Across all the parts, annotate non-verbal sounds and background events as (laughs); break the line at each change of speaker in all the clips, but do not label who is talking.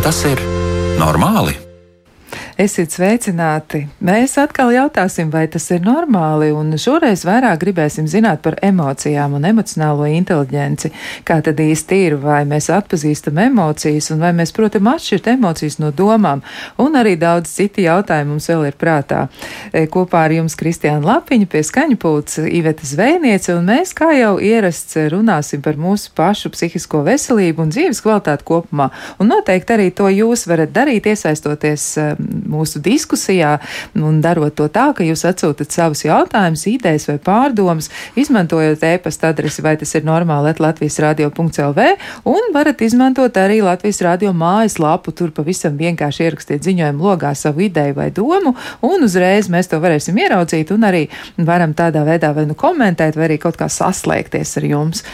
Vai tas ir normāli?
Esiet sveicināti! Mēs atkal jautāsim, vai tas ir normāli, un šoreiz vairāk gribēsim zināt par emocijām un emocionālo inteliģenci. Kā tad īsti ir, vai mēs atpazīstam emocijas, un vai mēs protam atšķirt emocijas no domām, un arī daudz citi jautājumi mums vēl ir prātā. E, kopā ar jums Kristiāna Lapiņa pie skaņu pults Iveta Zvejniece, un mēs, kā jau ierasts, runāsim par mūsu pašu psihisko veselību un dzīves kvalitāti kopumā. Un noteikti arī to jūs varat darīt, iesaistoties mūsu diskusijā un darot to tā, ka jūs atsūtat savus jautājumus, idejas vai pārdomas, izmantojot e-pasta adresi, vai tas ir normāli Latvijas radio.lv, un varat izmantot arī Latvijas radio mājaslapu. Tur pavisam vienkārši ierakstiet ziņojumu logā savu ideju vai domu, un uzreiz mēs to varēsim ieraudzīt un arī varam tādā veidā vai nu komentēt, vai arī kaut kā saslēgties ar jums.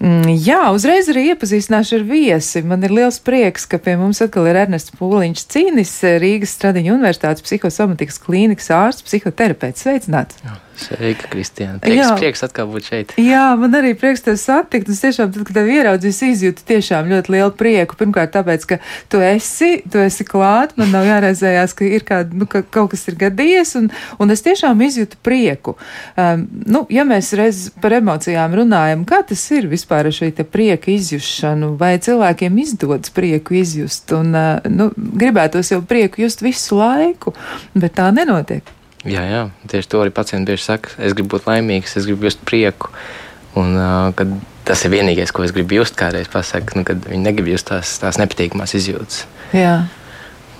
Mm, jā, uzreiz arī iepazīstināšu ar viesi. Man ir liels prieks, ka pie mums atkal ir Ernests Pūliņš Cīnis, Rīgas Stradiņa Stradiņa Universitātes psihosomatikas klīnikas ārsts, psihoterapeits. Sveicināts! Jā.
Sveika, Kristiāna. Prieks, jā, prieks atkal būt šeit.
Jā, man arī prieks tevi satikt. Es tiešām, tad, kad tevi ieraudzīju, izjūtu tiešām ļoti lielu prieku. Pirmkārt, tāpēc, ka tu esi, tu esi klāt, man nav jāraizējās, ka ir kāda, nu, ka kaut kas ir gadījies, un, un es tiešām izjūtu prieku. Um, nu, ja mēs reiz par emocijām runājam, kā tas ir vispār ar šī prieka izjušanu, vai cilvēkiem izdodas prieku izjust, un, uh, nu, gribētos jau prieku just visu laiku, bet tā nenotiek.
Jā, jā, tieši to arī pacienti bieži saka. Es gribu būt laimīgs, es gribu just prieku. Un, uh, tas ir vienīgais, ko es gribu just, kādreiz pasakot, nu, kad viņi negrib just tās, tās nepatīkamās izjūtas.
Jā.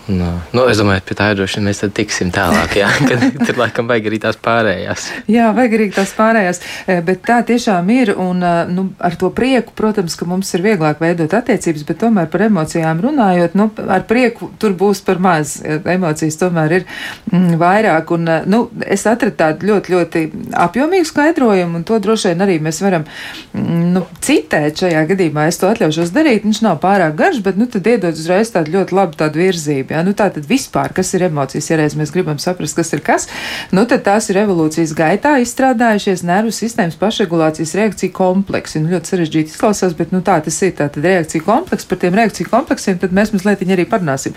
Nu, nu, es domāju, pie tā droši vien mēs tiksim tālāk. Jā, (laughs) kad tur laikam vajag arī tās pārējās.
Jā, vajag arī tās pārējās. Eh, bet tā tiešām ir. Un eh, nu, ar to prieku, protams, ka mums ir vieglāk veidot attiecības, bet tomēr par emocijām runājot, nu, ar prieku tur būs par maz. Emocijas tomēr ir mm, vairāk. Un, eh, nu, es atradu tādu ļoti, ļoti apjomīgu skaidrojumu, un to droši vien arī mēs varam mm, nu, citēt šajā gadījumā. Es to atļaušos darīt. Viņš nav pārāk garš, bet nu, tad iedod uzreiz tādu ļoti labu tādu virzību. Ja? Nu, tā tad vispār, kas ir emocijas, ja reiz mēs gribam saprast, kas ir kas, nu, tad tās ir evolūcijas gaitā izstrādājušies nervu sistēmas pašregulācijas reakciju kompleksi. Nu, ļoti sarežģīti izklausās, bet nu, tā tas ir. Tātad reakcija kompleks, par tiem reakciju kompleksiem tad mēs mazliet arī parunāsim.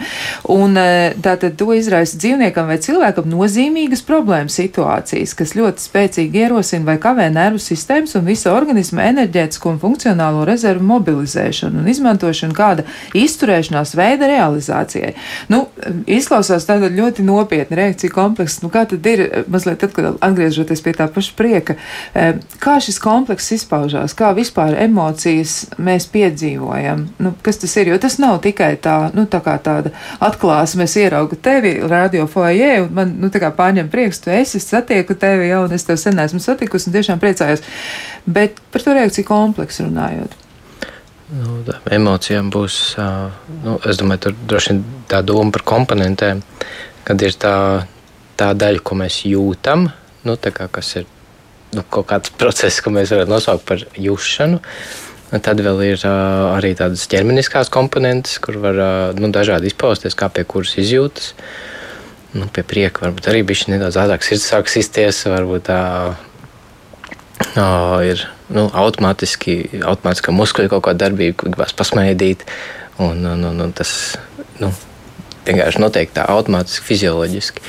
Un e, tātad to izraisa dzīvniekam vai cilvēkam nozīmīgas problēmas situācijas, kas ļoti spēcīgi ierosina vai kavē nervu sistēmas un visa organisma enerģētisko un funkcionālo rezervu mobilizēšanu un izmantošanu kāda izturēšanās veida realizācijai. Nu, izklausās tāda ļoti nopietna reakcija komplekss. Nu, kā tad ir, mazliet tad, kad atgriežoties pie tā paša prieka, e, kā šis komplekss izpaužās, kā vispār emocijas mēs piedzīvojam? Nu, kas tas ir? Jo tas nav tikai tā, nu, tā kā tāda atklāsme, es ieraugu tevi radio foajē, un man, nu, tā kā pārņem prieks, tu esi, es satieku tevi jau, un es tev sen esmu satikusi, un tiešām priecājos. Bet par to reakciju kompleksu runājot.
Nu, emocijām būs, nu, es domāju, tur droši vien tā doma par komponentēm, kad ir tā, tā daļa, ko mēs jūtam, nu, kā, kas ir nu, kaut kāds (laughs) process, ko mēs varam nosaukt par jūšanu. Tad vēl ir uh, arī tādas ķermeniskās komponentes, kur var uh, nu, dažādi izpausties, kā pie kuras izjūtas. Nu, pie prieka varbūt arī bija nedaudz ātrāk sirds sāk sisties, varbūt tā uh, ir nu, automātiski, automātiski muskuļu kaut kāda darbība, gribās pasmaidīt. Un, un, un, un tas nu, vienkārši notiek tā automātiski, fizioloģiski.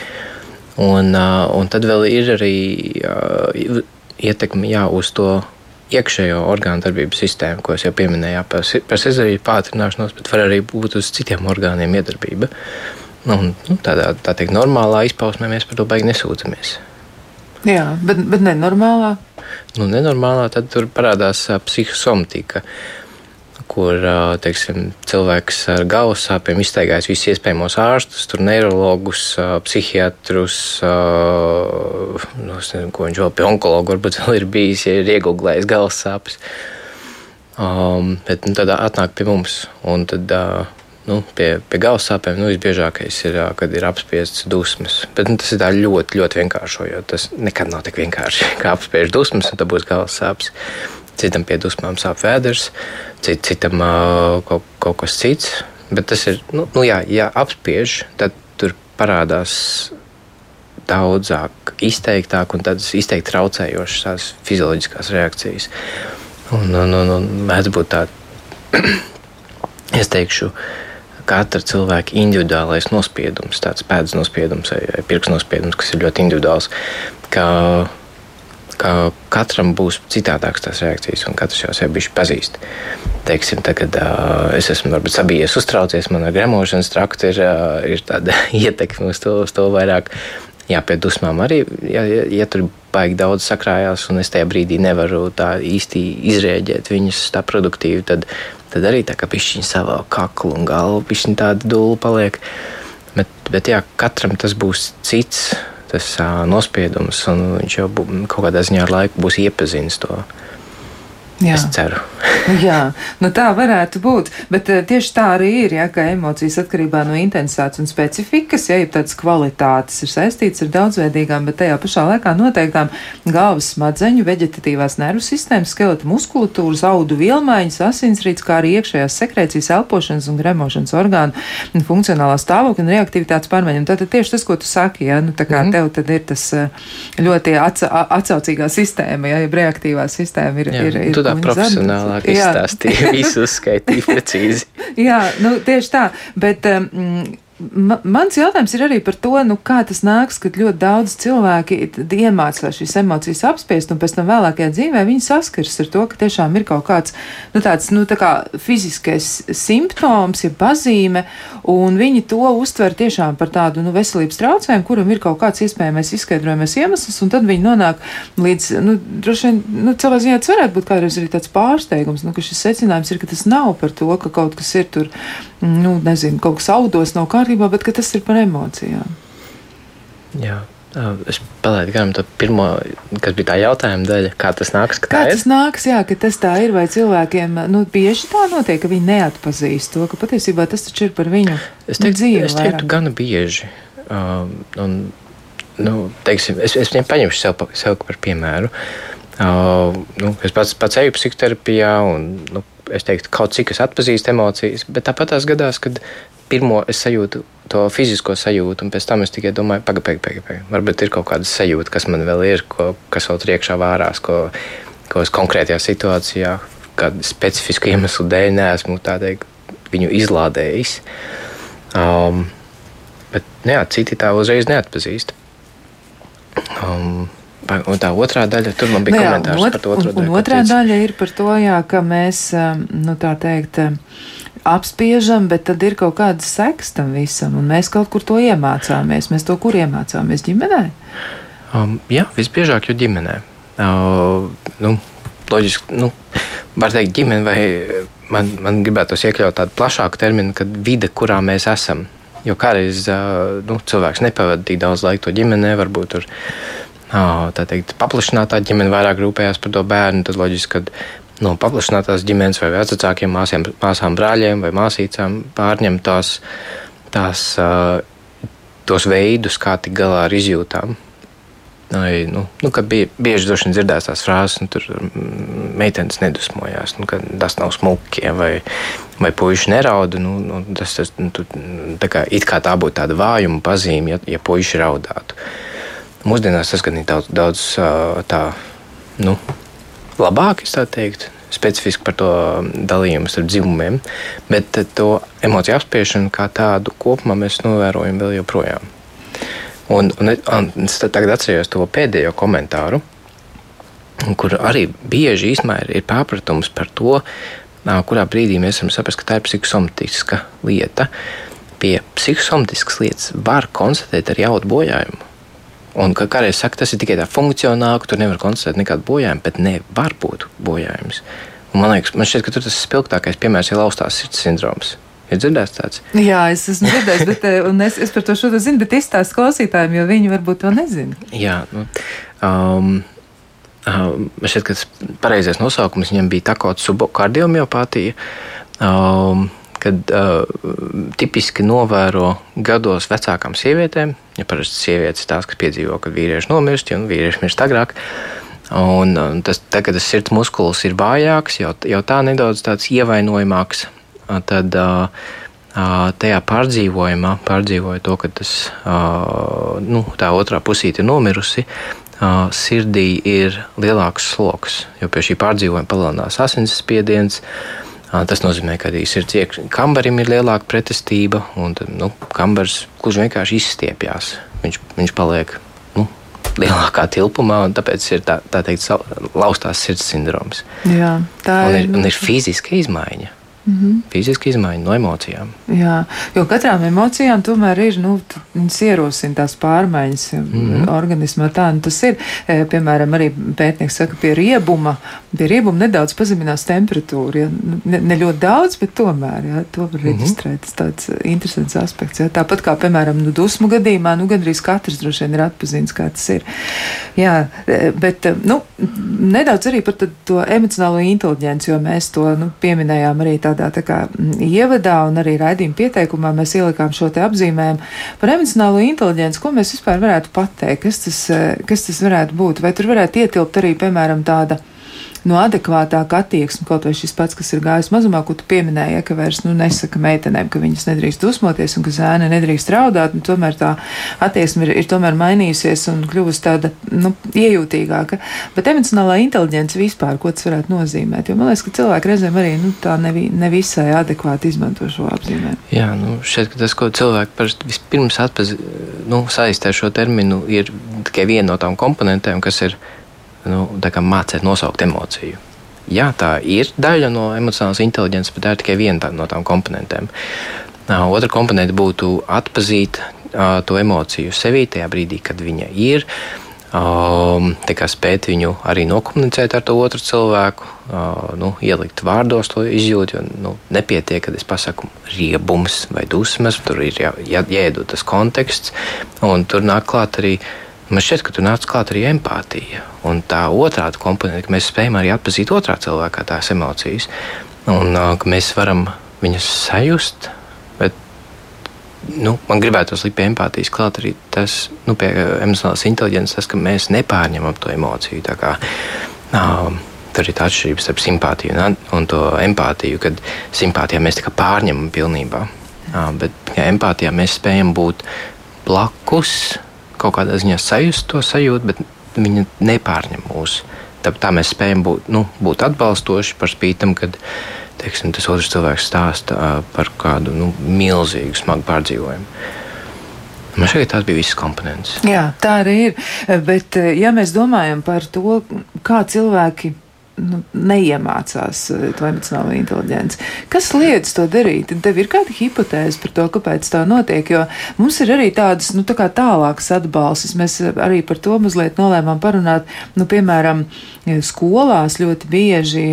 Un, un tad vēl ir arī ietekme jā, uz to iekšējo orgānu darbības sistēmu, ko es jau pieminēju, par, par sezonālu pātrināšanos, bet var arī būt uz citiem orgāniem iedarbība. Un, nu, tādā tā teikt, normālā izpausmē mēs par to baigi nesūdzamies.
Jā, bet, bet nenormālā?
Nu, nenormālā tad tur parādās psihosomatika, kur teiksim, cilvēks ar galvas sāpēm iztaigājis visus iespējamos ārstus, tur neiroloģus, psihiatrus, nu, nezinu, ko viņš vēl pie onkologa varbūt vēl ir bijis, ja ir iegūglējis galvas sāpes. Um, bet nu, tad atnāk pie mums un tad. Uh, nu, pie, pie galvas sāpēm nu, visbiežākais ir, kad ir apspiestas dusmas. Bet nu, tas ir ļoti, ļoti vienkāršojot. Tas nekad nav tik vienkārši, (laughs) kā apspiež dusmas, un tad būs galvas sāpes. Citam pie dusmām sāp vēders, cit, citam uh, kaut, kaut kas cits. Bet tas ir, nu, nu jā, ja apspiež, tad tur parādās daudzāk, izteiktāk un tādas izteikti traucējošas tās fizioloģiskās reakcijas. Un, un, un, un mēdz būt tā, (clears throat) es teikšu, katra cilvēka individuālais nospiedums, tāds pēdas nospiedums vai pirksts nospiedums, kas ir ļoti individuāls. Ka, ka katram būs citādākas tās reakcijas, un katrs jau sevi pazīst. Teiksim, tā, kad uh, es esmu varbūt sabijies, uztraucies, man ar gremošanas traktu ir, uh, ir tāda (laughs) ietekme uz to, uz to vairāk. Jā, pie dusmām arī, ja, ja, ja tur baigi daudz sakrājās, un es tajā brīdī nevaru tā īsti izrēģēt viņus tā produktīvi, tad, tad arī tā kā pišķiņa savā kaklu un galvu, pišķiņa tāda dūla paliek. Bet, bet jā, katram tas būs cits, tas uh, nospiedums, un viņš jau bū, kaut kādā ziņā ar laiku būs iepazinis to. Jā. Es ceru. (laughs)
jā, nu tā varētu būt. Bet uh, tieši tā arī ir, ja, ka emocijas atkarībā no intensitātes un specifikas, ja ir tādas kvalitātes, ir saistītas ar daudzveidīgām, bet tajā pašā laikā noteiktām galvas smadzeņu, veģetatīvās nervu sistēmas, skeleta muskulatūras, audu vielmaiņas, asinsrīts, kā arī iekšējās sekrecijas, elpošanas un gremošanas orgānu funkcionālā stāvokļa un reaktivitātes pārmaiņu. Tātad tieši tas, ko tu saki, ja, nu tā kā mm. tev tad ir tas uh, ļoti atsa atsaucīgā sistēma, ja, ja reaktīvā sistēma ir.
Jā,
ir, ir
tā profesionālāk izstāstīja, visu uzskaitīja precīzi. (laughs)
Jā, nu, tieši tā. Bet, um, Mans jautājums ir arī par to, nu, kā tas nāks, kad ļoti daudz cilvēki iemācās šīs emocijas apspiest, un pēc tam vēlākajā dzīvē viņi saskars ar to, ka tiešām ir kaut kāds nu, tāds nu, tā kā fiziskais simptoms, ja pazīme, un viņi to uztver tiešām par tādu nu, veselības traucējumu, kuram ir kaut kāds iespējamais izskaidrojamais iemesls, un tad viņi nonāk līdz, nu, droši vien, nu, cilvē ziņā tas varētu būt kādreiz arī tāds pārsteigums, nu, ka šis secinājums ir, ka tas nav par to, ka kaut kas ir tur, nu, nezinu, kaut kas audos nav kārtībā kārtībā, bet tas ir par emocijām.
Jā. Es palaidu garām to pirmo, kas bija tā jautājuma daļa, kā tas nāks.
Kā tas ir? nāks, jā, ka tas tā ir, vai cilvēkiem nu, bieži tā notiek, ka viņi neatpazīst to, ka patiesībā tas taču ir par viņu
es teiktu, dzīvi. Es teiktu, vairāk. gana bieži. Um, un, nu, teiksim, es, es viņiem paņemšu sev, sev par piemēru. Uh, nu, es pats, pats eju psihoterapijā, un nu, es teiktu, kaut cik es atpazīstu emocijas, bet tāpat tās gadās, kad pirmo es sajūtu to fizisko sajūtu, un pēc tam es tikai domāju, pagaidi, pagaidi, pagaidi. Varbūt ir kaut kāda sajūta, kas man vēl ir, ko, kas vēl tur iekšā vārās, ko, ko es konkrētajā situācijā, kādu specifisku iemeslu dēļ neesmu teikt, viņu izlādējis. Um, bet nu jā, citi tā uzreiz neatpazīst. Um, Un tā otrā daļa, tur man bija nu, jā, komentārs ot, par to otro
daļu. Un otrā daļa ir par to, jā, ka mēs, um, nu tā teikt, apspiežam, bet tad ir kaut kāda seks tam visam, un mēs kaut kur to iemācāmies. Mēs to kur iemācāmies ģimenē?
Um, jā, visbiežāk jau ģimenē. Uh, nu, loģiski, nu, var teikt, ģimene vai man, man gribētos iekļaut tādu plašāku terminu, kad vide, kurā mēs esam. Jo kādreiz uh, nu, cilvēks nepavada tik daudz laika to ģimenē, varbūt tur tā teikt, paplašinātā ģimene vairāk rūpējās par to bērnu. Tad loģiski, ka no paplašinātās ģimenes vai vecākiem māsiem, māsām, brāļiem vai māsīcām pārņem tās, tās, tos veidus, kā tikt galā ar izjūtām. Vai, nu, nu, bie, bieži vien dzirdēs tās frāzes, nu, tur mm, meitenes nedusmojās, nu, ka tas nav smuki, vai, vai puiši nerauda. Nu, nu, tas, tas, nu, tā kā, kā tā būtu tāda vājuma pazīme, ja, ja puiši raudātu. Mūsdienās tas gan ir daudz, daudz tā, nu, labāk, es tā teiktu, specifiski par to dalījumu starp dzimumiem, bet to emociju apspiešanu kā tādu kopumā mēs novērojam vēl joprojām. Un, un, un es tagad atceros to pēdējo komentāru, kur arī bieži ir, ir pārpratums par to, kurā brīdī mēs varam saprast, ka tā ir psihosomatiska lieta. Pie psihosomatiskas lietas var konstatēt arī jaudu bojājumu. Un kā kādreiz saka, tas ir tikai tā funkcionāli, ka tur nevar konstatēt nekādu bojājumu, bet nevar būt bojājums. Un man liekas, man šķiet, ka tur tas spilgtākais piemērs ir laustās sirds sindroms. Ir dzirdēts tāds?
Jā, es esmu dzirdējis, bet eh, es, es par to šodien zinu, bet izstāstu klausītājiem, jo viņi varbūt to nezina.
Jā, nu, um, um, šķiet, ka tas pareizais nosaukums viņam bija takot subokardiomiopātija. Um, kad uh, tipiski novēro gados vecākām sievietēm, ja parasti sievietes tās, kas piedzīvo, kad vīrieši nomirst, jo nu, vīrieši mirst agrāk. Un, un tas, tagad tas sirds muskulis ir vājāks, jau, jau tā nedaudz tāds ievainojamāks. Tad uh, tajā pārdzīvojumā, pārdzīvoja to, ka tas, uh, nu, tā otrā pusīte ir nomirusi, uh, sirdī ir lielāks sloks, jo pie šī pārdzīvojuma palielinās asinsspiediens. Tas nozīmē, ka arī sirds iekšā kambarim ir lielāka pretestība, un nu, kambars gluži vienkārši izstiepjas. Viņš, viņš paliek nu, lielākā tilpumā, un tāpēc ir tā, tā teikt, laustās sirds sindroms.
Jā, tā
un
ir.
ir, un ir fiziska izmaiņa. Mm -hmm. Fiziski izmaiņa no emocijām.
Jā, jo katrām emocijām tomēr ir, nu, viņas ierosina tās pārmaiņas mm -hmm. organismā. Tā nu, tas ir. E, piemēram, arī pētnieks saka, pie riebuma, pie riebuma nedaudz pazeminās temperatūra. Ja? Ne, ne ļoti daudz, bet tomēr, jā, to var reģistrēt. Tas tāds interesants aspekts. Jā. Tāpat kā, piemēram, nu, dusmu gadījumā, nu, gandrīz katrs droši vien ir atpazīstams, kā tas ir. Jā, e, bet, e, nu, nedaudz arī par to emocionālo inteliģenci, jo mēs to, nu, pieminējām arī tādā tādā tā kā mm, ievadā un arī raidījuma pieteikumā mēs ielikām šo te apzīmējumu par emocionālo inteliģenci. Ko mēs vispār varētu pateikt? Kas tas, eh, kas tas varētu būt? Vai tur varētu ietilpt arī, piemēram, tāda no adekvātāka attieksme, kaut vai šis pats, kas ir gājis mazumā, ko tu pieminēji, ja, ka vairs nu, nesaka meitenēm, ka viņas nedrīkst dusmoties un ka zēna nedrīkst raudāt, un tomēr tā attieksme ir, ir tomēr mainījusies un kļuvusi tāda nu, iejūtīgāka. Bet emocionālā inteligence vispār, ko tas varētu nozīmēt? Jo man liekas, ka cilvēki reizēm arī nu, tā nevi, nevisai adekvāti izmanto šo apzīmējumu.
Jā, nu, šeit tas, ko cilvēki vispirms atpaz, nu, saistē šo terminu, ir tikai viena no tām komponentēm, kas ir nu, mācīt nosaukt emociju. Jā, tā ir daļa no emocionālās inteligences, bet tā ir tikai viena no tām komponentēm. Otra komponente būtu atpazīt uh, to emociju sevī tajā brīdī, kad viņa ir. Um, spēt viņu arī nokomunicēt ar to otru cilvēku, uh, nu, ielikt vārdos to izjūtu. Jo nu, nepietiek, kad es pasaku riebums vai dusmas, tur ir jā, jā, jāiedod tas konteksts, un tur nāk klāt arī uh, Man šķiet, ka tur nāca klāt arī empātija. Un tā otrā komponente, ka mēs spējam arī atpazīt otrā cilvēkā tās emocijas, un ka mēs varam viņas sajust. Bet, nu, man gribētos likt pie empātijas klāt arī tas, nu, pie emocionālās inteligences, tas, ka mēs nepārņemam to emociju. Kā, um, tur ir tā atšķirība starp simpātiju un, un to empātiju, kad simpātijā mēs pārņemam pilnībā. Uh, bet ja empātijā mēs spējam būt blakus kaut kādā ziņā sajust to sajūtu, bet viņa nepārņem mūsu. Tā, tā mēs spējam būt, nu, būt atbalstoši par spītam, kad teiksim, tas otrs cilvēks stāsta par kādu nu, milzīgu, smagu pārdzīvojumu. Man šeit tās bija visas komponentes.
Jā, tā arī ir. Bet, ja mēs domājam par to, kā cilvēki nu, neiemācās eh, to emocionālo inteligenci. Kas liedz to darīt? Tev ir kāda hipotēze par to, kāpēc tā notiek, jo mums ir arī tādas, nu, tā tālākas atbalstas. Mēs arī par to mazliet nolēmām parunāt, nu, piemēram, skolās ļoti bieži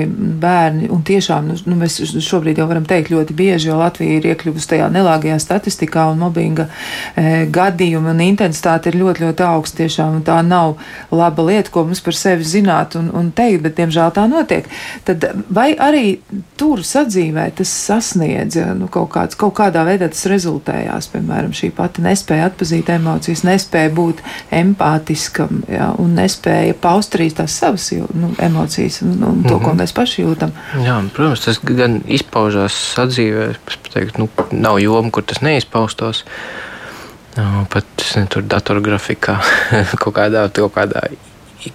bērni, un tiešām, nu, nu, mēs šobrīd jau varam teikt ļoti bieži, jo Latvija ir iekļuvusi tajā nelāgajā statistikā un mobbinga e, gadījumi un intensitāte ir ļoti, ļoti augsta tiešām, un tā nav laba lieta, ko mums par sevi zināt un, un teikt, bet, diemžēl, tā notiek, tad vai arī tur sadzīvē tas sasniedz, nu, kaut, kāds, kaut kādā veidā tas rezultējās, piemēram, šī pati nespēja atpazīt emocijas, nespēja būt empātiskam, jā, un nespēja paust arī tās savas nu, emocijas un, un to, mm -hmm. ko mhm. mēs paši jūtam.
Jā, protams, tas gan izpaužās sadzīvē, teikt, nu, nav joma, kur tas neizpaustos. Pat ne, tur datorgrafikā, (laughs) kaut kādā, kaut kādā,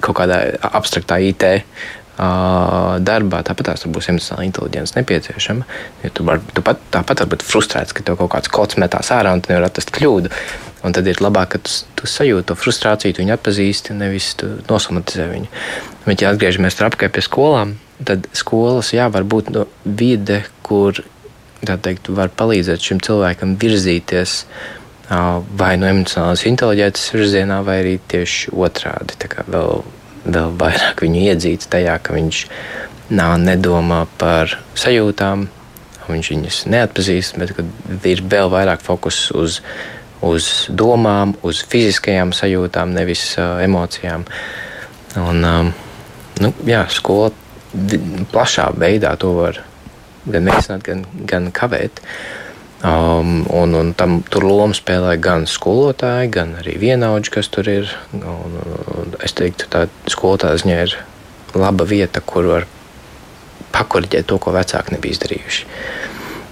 kaut kādā abstraktā IT darbā, tāpat tās būs emocionāla inteligence nepieciešama. Ja tu, var, tu pat, tāpat vari būt frustrēts, ka tev kaut kāds kods metās ārā un tu nevari atrast kļūdu. Un tad ir labāk, ka tu, tu sajūti to frustrāciju, tu viņu atpazīsti, nevis nosomatizē viņu. Bet, ja atgriežamies atpakaļ pie skolām, tad skolas jā, var būt no vide, kur teikt, var palīdzēt šim cilvēkam virzīties vai no emocionālās inteliģences virzienā, vai arī tieši otrādi. Vēl vēl vairāk viņu iedzīt tajā, ka viņš nā, nedomā par sajūtām, viņš viņus neatpazīst, bet ir vēl vairāk fokus uz, uz domām, uz fiziskajām sajūtām, nevis uh, emocijām. Un, um, nu, jā, skola plašā veidā to var gan veicināt, gan, gan kavēt. Uh, Um, un, un tam tur lomu spēlē gan skolotāji, gan arī vienaudži, kas tur ir. Un, un, es teiktu, tā skolotāja ziņā ir laba vieta, kur var pakoriģēt to, ko vecāki nebija izdarījuši.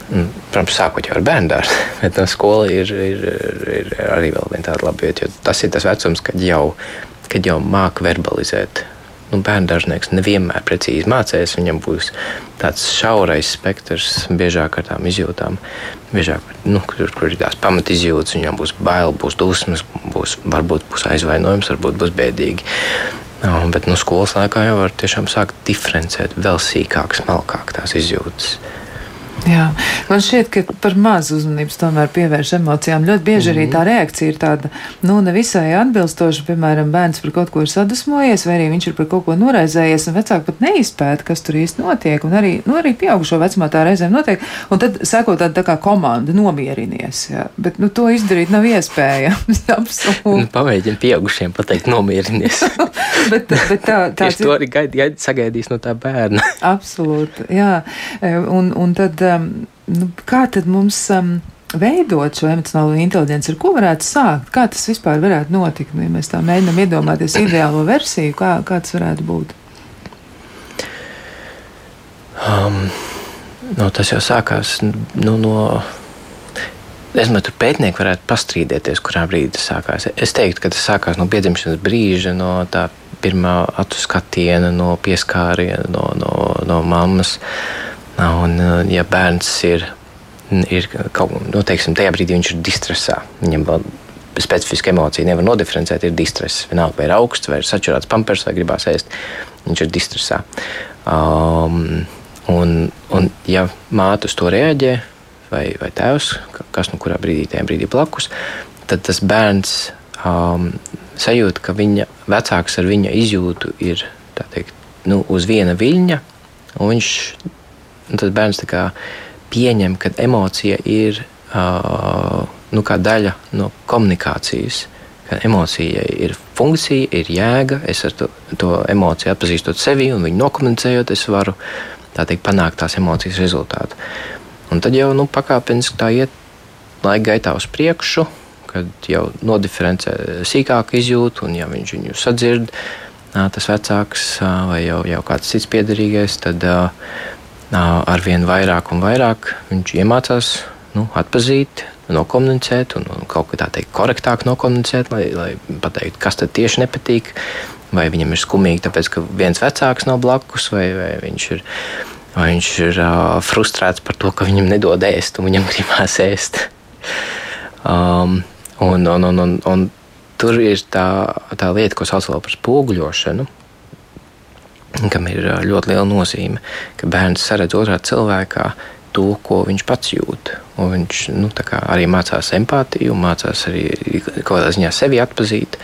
Un, protams, sākot jau ar bērnu dārstu, (laughs) bet no skola ir, ir, ir arī viena tāda laba vieta. Tas ir tas vecums, kad jau, kad jau māca verbalizēt nu, bērndārznieks nevienmēr precīzi mācīs. Viņam būs tāds šaurais spektrs, biežāk ar tām izjūtām. Biežāk, nu, kur, kur ir tās pamatizjūtas, viņam būs bail, būs dusmas, būs, varbūt būs aizvainojums, varbūt būs bēdīgi. No, bet nu, skolas laikā jau var tiešām sākt diferencēt vēl sīkāk, smalkāk tās izjūtas.
Jā, man šķiet, ka par maz uzmanības tomēr pievērš emocijām. Ļoti bieži mm -hmm. arī tā reakcija ir tāda, nu, nevisai atbilstoša. Piemēram, bērns par kaut ko ir sadusmojies, vai arī viņš ir par kaut ko noraizējies, un vecāki pat neizpēta, kas tur īsti notiek. Un arī, nu, arī pieaugušo vecumā tā reizēm notiek. Un tad seko tāda tā kā komanda nomierinies. Jā. Bet, nu, to izdarīt nav iespējams. (laughs) Absolūti.
Nu, Pamēģini pieaugušiem pateikt nomierinies. (laughs)
bet, bet tā, tā,
Tieši to arī gaid, gaid, sagaidīs no tā bērna.
Absolūti, jā. Un, un tad nu, kā tad mums um, veidot šo emocionālo inteligenci, ar ko varētu sākt? Kā tas vispār varētu notikt? Ja mēs tā mēģinām iedomāties ideālo versiju, kā, kā tas varētu būt?
Um, no, tas jau sākās nu, no. Es domāju, ka pētnieki varētu pastrīdēties, kurā brīdī tas sākās. Es teiktu, ka tas sākās no piedzimšanas brīža, no tā pirmā acu skatiena, no pieskāriena, no, no, no mammas. Un, ja bērns ir, ir kaut kā, nu, teiksim, tajā brīdī viņš ir distresā, viņam vēl specifiska emocija nevar nodiferencēt, ir distress. Vienalga, vai ir augsts, vai ir sačurāts pampers, vai gribās ēst, viņš ir distresā. Um, un, un, ja māte uz to reaģē, vai, vai tēvs, kas nu kurā brīdī, tajā brīdī blakus, tad tas bērns um, sajūt, ka viņa vecāks ar viņa izjūtu ir teikt, nu, uz viena viļņa, un viņš, un tas bērns pieņem, ka emocija ir uh, nu, daļa no komunikācijas. Ka emocija ir funkcija, ir jēga. Es ar to, to emociju atpazīstot sevi un viņu nokomunicējot, es varu teikt, panākt tās emocijas rezultātu. Un tad jau nu, pakāpeniski tā iet laika gaitā uz priekšu, kad jau nodiferencē sīkāku izjūtu, un ja viņš viņu sadzird, tas vecāks vai jau, jau kāds cits piederīgais, tad ar vien vairāk un vairāk viņš iemācās nu, atpazīt, nokomunicēt un, un kaut kā tā teikt, korektāk nokomunicēt, lai, lai pateiktu, kas tad tieši nepatīk. Vai viņam ir skumīgi, tāpēc ka viens vecāks nav blakus, vai, vai viņš ir vai viņš ir uh, frustrēts par to, ka viņam nedod ēst, un viņam (laughs) gribās ēst. Um, un, un, un, un, un tur ir tā, tā lieta, ko sauc par spoguļošanu, kam ir ļoti liela nozīme, ka bērns saredz otrā cilvēkā to, ko viņš pats jūt. Un viņš nu, arī mācās empātiju, mācās arī kaut kādā ziņā sevi atpazīt.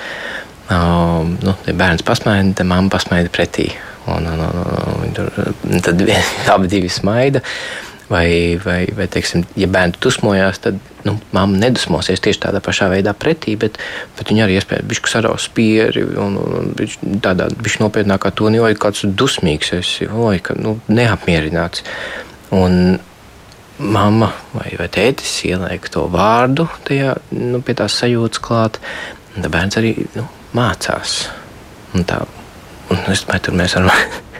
Um, nu, ja bērns pasmaida, tad mamma pasmaida pretī. Un, un, un, un, tad (laughs) abi divi smaida. Vai, vai, vai teiksim, ja bērns dusmojās, tad nu, mamma nedusmosies tieši tādā pašā veidā pretī, bet, bet viņa arī iespējams bišķi saraus spieri un, un bišķi, tādā bišķi nopietnākā tonī, oi, kāds dusmīgs esi, oi, ka, nu, neapmierināts. Un mamma vai, vai tētis ieliek to vārdu tajā, nu, pie tās sajūtas klāt, un bērns arī nu, mācās. Un tā Un es domāju, tur mēs varam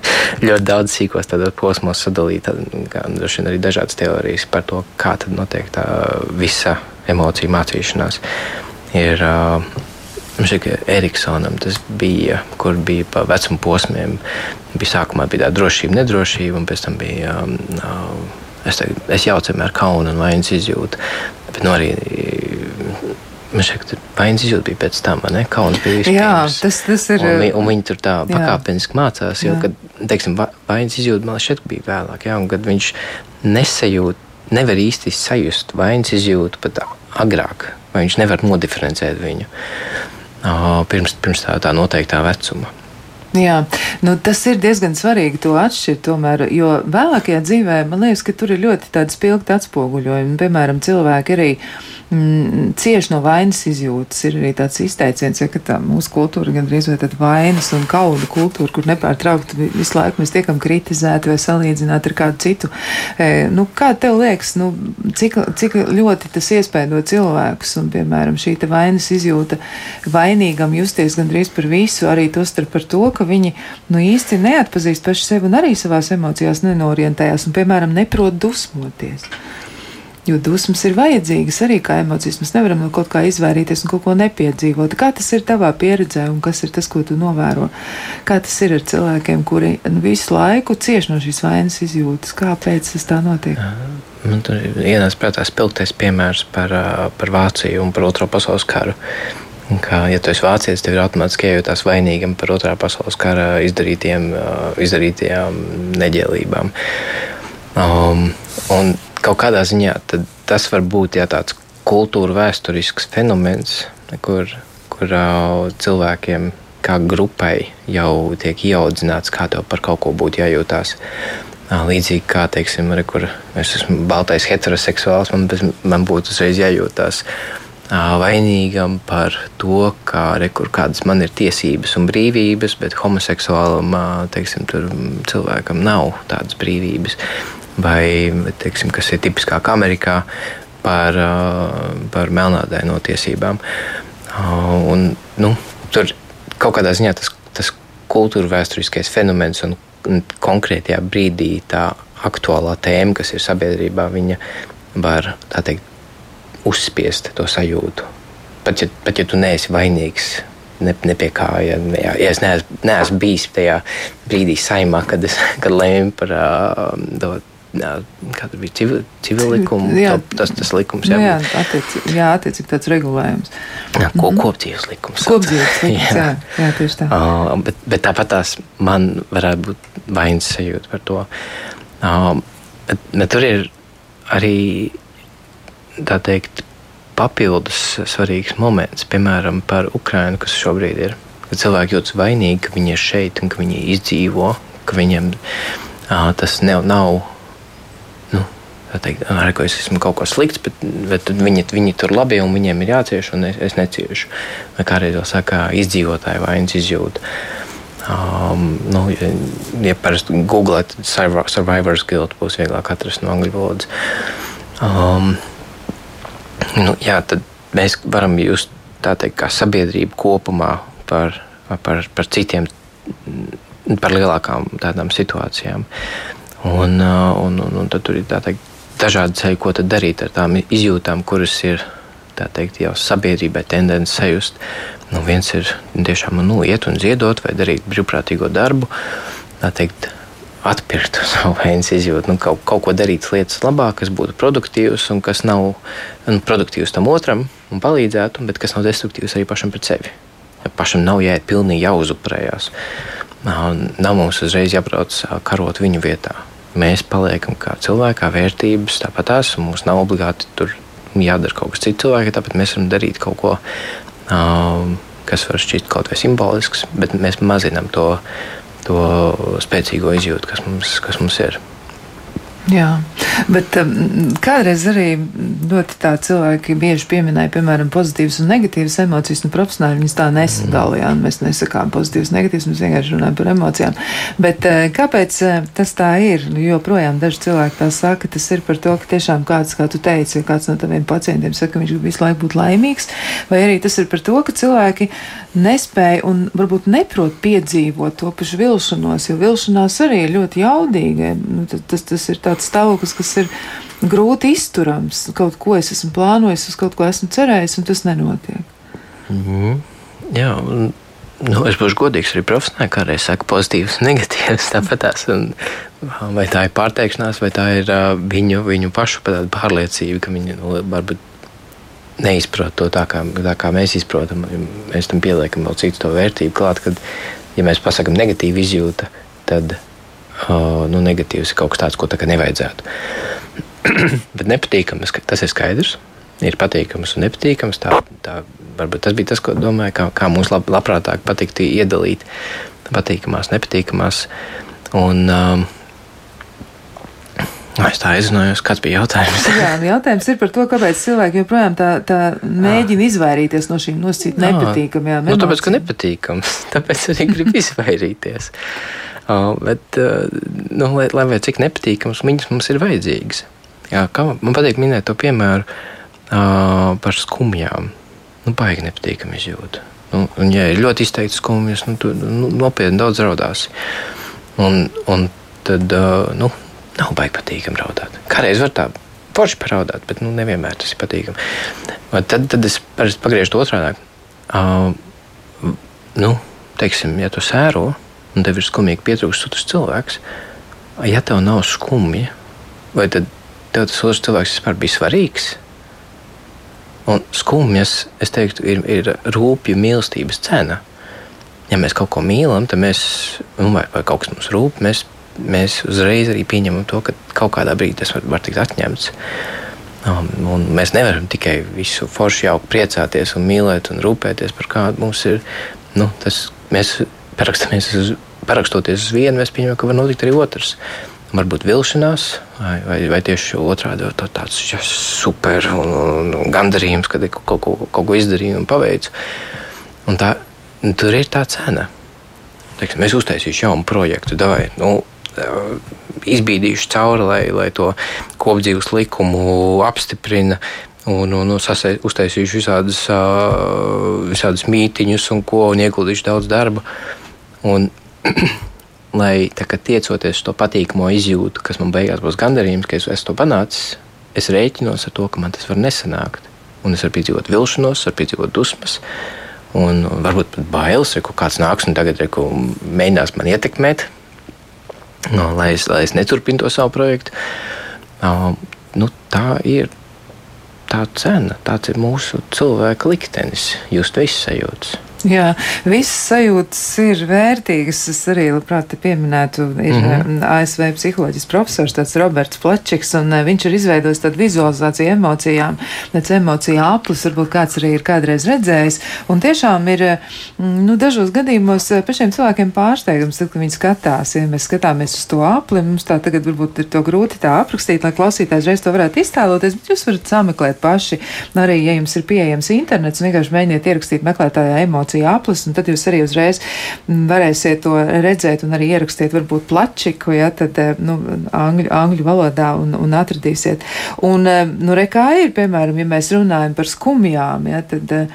(laughs) ļoti daudz sīkos posmos sadalīt. Droši vien arī dažādas teorijas par to, kā tad notiek tā visa emociju mācīšanās. Ir, ka Eriksonam tas bija, kur bija pa vecuma posmiem. Bija sākumā bija tā drošība, nedrošība, un pēc tam bija. Es, te, es jaucu ar kaunu un vainas izjūtu. Bet nu, arī Man ka vainas izjūta bija pēc tam, ne? Kauns bija vispirms.
Jā, tas, tas ir.
Un, un viņi tur tā pakāpeniski mācās, jo, kad, teiksim, vainas izjūta man šķiet bija vēlāk, jā, un kad viņš nesajūt, nevar īsti sajust vainas izjūtu pat agrāk, vai viņš nevar nodiferencēt viņu pirms, pirms tā, tā noteiktā vecuma.
Jā, nu, tas ir diezgan svarīgi to atšķirt, tomēr, jo vēlākajā dzīvē man liekas, ka tur ir ļoti tādi spilgti atspoguļojumi. Piemēram, cilvēki arī mm, cieši no vainas izjūtas. Ir arī tāds izteiciens, ja, ka tā mūsu kultūra gandrīz vai tāda vainas un kauda kultūra, kur nepārtraukti visu laiku mēs tiekam kritizēti vai salīdzināti ar kādu citu. E, nu, kā tev liekas, nu, cik, cik ļoti tas iespēdo cilvēkus un, piemēram, šī vainas izjūta vainīgam justies gandrīz par visu, arī to starp par to, ka viņi nu, īsti neatpazīst paši sevi un arī savās emocijās nenorientējās un, piemēram, neprot dusmoties. Jo dusmas ir vajadzīgas arī kā emocijas. Mēs nevaram no kaut kā izvairīties un kaut ko nepiedzīvot. Kā tas ir tavā pieredzē un kas ir tas, ko tu novēro? Kā tas ir ar cilvēkiem, kuri visu laiku cieš no šīs vainas izjūtas? Kāpēc tas tā notiek?
Man tur ir ienācis prātā spilgtais piemērs par, par Vāciju un par Otro pasaules karu. Kā, ja tu esi vācietis, tev ir automātiski jājūtās vainīgam par otrā pasaules kara izdarītiem, izdarītajām neģēlībām. Um, un kaut kādā ziņā tas var būt jā, tāds kultūra vēsturisks fenomens, kur, kur cilvēkiem kā grupai jau tiek ieaudzināts, kā tev par kaut ko būtu jājūtās. Līdzīgi kā, teiksim, re, kur es esmu baltais heteroseksuāls, man, man būtu uzreiz jājūtās uh, vainīgam par to, kā, re, kur, kādas man ir tiesības un brīvības, bet homoseksuālam teiksim, cilvēkam nav tādas brīvības vai teiksim, kas ir tipiskāk Amerikā par, par melnādaino tiesībām. Un, nu, tur kaut kādā ziņā tas, tas kultūra vēsturiskais fenomens un konkrētajā brīdī tā aktuālā tēma, kas ir sabiedrībā, viņa var teikt, uzspiest to sajūtu. Pat ja, pat ja tu neesi vainīgs ne, ne pie kā. Ja, ja, ja es neesmu, neesmu bijis tajā brīdī saimā, kad, es, kad lēmu par uh, to kāda bija civil, civil likuma, jā, tas, tas likums.
Jā, nu jā, attiec, jā attiecīgi tāds regulējums.
Jā, ko, mm -hmm. kopdzīves likums.
Kopdzīves likums, (laughs) jā. jā, jā tieši tā.
Uh, bet, bet tāpat tās man varētu būt vainas sajūta par to. Uh, bet, bet tur ir arī, tā teikt, papildus svarīgs moments, piemēram, par Ukrainu, kas šobrīd ir. Kad cilvēki jūtas vainīgi, ka viņi ir šeit un ka viņi izdzīvo, ka viņiem uh, tas ne, nav teikt, ar ko es esmu kaut ko slikts, bet, bet viņi, viņi tur labi un viņiem ir jācieš, un es, es neciešu. Vai kādreiz vēl saka, izdzīvotāju vainas izjūta. Um, nu, ja parasti googlēt survivor's guilt, būs vieglāk atrast no angļu valodas. Um, nu, jā, tad mēs varam just tā teikt, kā sabiedrība kopumā par, par, par citiem, par lielākām tādām situācijām. Un, uh, un, un, un tad tur ir tā teikt, dažādi ceļi, ko darīt ar tām izjūtām, kuras ir teikt, jau sabiedrībai tendence sajust. Nu, viens ir tiešām nu, iet un ziedot, vai darīt brīvprātīgo darbu, teikt, atpirkt (laughs) savu veidu izjūtu, nu, kaut, kaut ko darīt lietas labā, kas būtu produktīvs un kas nav nu, produktīvs tam otram un palīdzētu, bet kas nav destruktīvs arī pašam pret sevi. Pašam nav jāiet pilnīgi jāuzuprējās. Nav mums uzreiz jābrauc karot viņu vietā mēs paliekam kā cilvēki, kā vērtības, tāpat tās mums nav obligāti tur jādara kaut kas cits cilvēki, tāpēc mēs varam darīt kaut ko, kas var šķist kaut vai simbolisks, bet mēs mazinām to, to spēcīgo izjūtu, kas mums, kas mums ir.
Jā, bet um, kādreiz arī ļoti tā cilvēki bieži pieminēja, piemēram, pozitīvas un negatīvas emocijas, un profesionāļi viņas tā nesadalījām. Mēs nesakām pozitīvas, negatīvas, mēs vienkārši runājam par emocijām. Bet uh, kāpēc uh, tas tā ir? Nu, joprojām daži cilvēki tā saka, tas ir par to, ka tiešām kāds, kā tu teici, ja kāds no taviem pacientiem saka, ka viņš grib visu laiku būt laimīgs, vai arī tas ir par to, ka cilvēki nespēja un varbūt neprot piedzīvot to pašu vilšanos, jo vilšanās arī ir ļoti jaudīga. Nu, tas, tas ir tā tāds stāvoklis, kas ir grūti izturams. Kaut ko es esmu plānojis, uz kaut ko esmu cerējis, un tas nenotiek.
Mm -hmm. Jā, un, nu, es būšu godīgs arī profesionāli, kā arī saku, pozitīvs (laughs) negatīvs. Tāpatās, un, vai tā ir pārteikšanās, vai tā ir uh, viņu, viņu pašu pārliecība, ka viņi nu, varbūt neizprot to tā, kā, tā kā mēs izprotam. Mēs tam pieliekam vēl citu to vērtību klāt, kad, ja mēs pasakām negatīvu izjūtu, tad nu, negatīvs ir kaut kas tāds, ko tā nevajadzētu. (clears throat) Bet nepatīkams, tas ir skaidrs. Ir patīkams un nepatīkams. Tā, tā, varbūt tas bija tas, ko domāju, kā, kā mums lab, labprātāk patiktu iedalīt patīkamās, nepatīkamās. Un, um, Es tā aizrunājos, kāds bija jautājums.
Jā, jautājums ir par to, kāpēc cilvēki joprojām tā, tā mēģina izvairīties no šīm nosacīt nepatīkamajām.
Nu, tāpēc, ka nepatīkams, (laughs) tāpēc arī grib izvairīties. Bet, uh, nu, lai, lai vai cik nepatīkams viņas mums ir vajadzīgas. Jā, kā man patīk minēt to piemēru par skumjām. Nu, baigi nepatīkami izjūta. Nu, un, ja ir ļoti izteikti skumjas, nu, tu nu, nopietni daudz raudās. Un, un tad nu, nav baigi patīkami raudāt. Kādreiz var tā forši paraudāt, bet nu, nevienmēr tas ir patīkami. Tad, tad es parasti pagriežu otrādi. Uh, nu, teiksim, ja tu sēro un tev ir skumīgi pietrūkst otrs cilvēks, ja tev nav skumja, vai tad tev tas otrs cilvēks vispār bija svarīgs? Un skumjas, es teiktu, ir, ir rūpju mīlestības cena. Ja mēs kaut ko mīlam, tad mēs, nu, vai, vai kaut kas mums rūp, mēs, mēs uzreiz arī pieņemam to, ka kaut kādā brīdī tas var, var tikt atņemts. Um, un mēs nevaram tikai visu forši jau priecāties un mīlēt un rūpēties par kādu mums ir. Nu, tas, mēs uz, parakstoties uz vienu, mēs pieņemam, ka var notikt arī otrs. Varbūt vilšanās, vai, vai, vai tieši otrādi tā, tāds ja, super un, un, un gandarījums, kad kaut, kaut, kaut, kaut ko izdarīju un paveicu. Un tā, tur ir tā cena. Teiksim, es uztaisīšu jaunu projektu, davai, nu, izbīdījuši cauri, lai, lai to kopdzīves likumu apstiprina. Un, un, un uztaisījuši visādas, visādas mītiņus, un ko, un ieguldījuši daudz darba. Un, (clears throat) lai tiecoties to patīkamo izjūtu, kas man beigās būs gandarījums, ka es esmu to panācis, es rēķinos ar to, ka man tas var nesanākt. Un es varu piedzīvot vilšanos, varu piedzīvot dusmas, un, varbūt pat bailes, ka kāds nāks un tagad reku, mēģinās man ietekmēt, no, lai, es, lai es neturpinu to savu projektu. Uh, nu, tā ir tā cena, tāds ir mūsu cilvēka liktenis, just viss sajūtas. (laughs)
Jā, visas sajūtas ir vērtīgas. Es arī labprāt pieminētu, ir mm -hmm. ASV psiholoģijas profesors, tāds Roberts Plačiks, un eh, viņš ir izveidojis tādu vizualizāciju emocijām, tāds emociju aplis, varbūt kāds arī ir kādreiz redzējis. Un tiešām ir, eh, nu, dažos gadījumos eh, pašiem cilvēkiem pārsteigums, tad, kad viņi skatās, ja mēs skatāmies uz to apli, mums tā tagad varbūt ir to grūti tā aprakstīt, lai klausītājs reiz to varētu iztēloties, bet jūs varat sameklēt paši. Arī, ja jums ir pieejams internets, vienkārši mēģiniet ierakstīt meklētājā emociju emociju aplis, un tad jūs arī uzreiz varēsiet to redzēt un arī ierakstīt varbūt plačiku, ja, tad, eh, nu, angļu, angļu valodā un, un atradīsiet. Un, eh, nu, re kā ir, piemēram, ja mēs runājam par skumjām, ja, tad eh,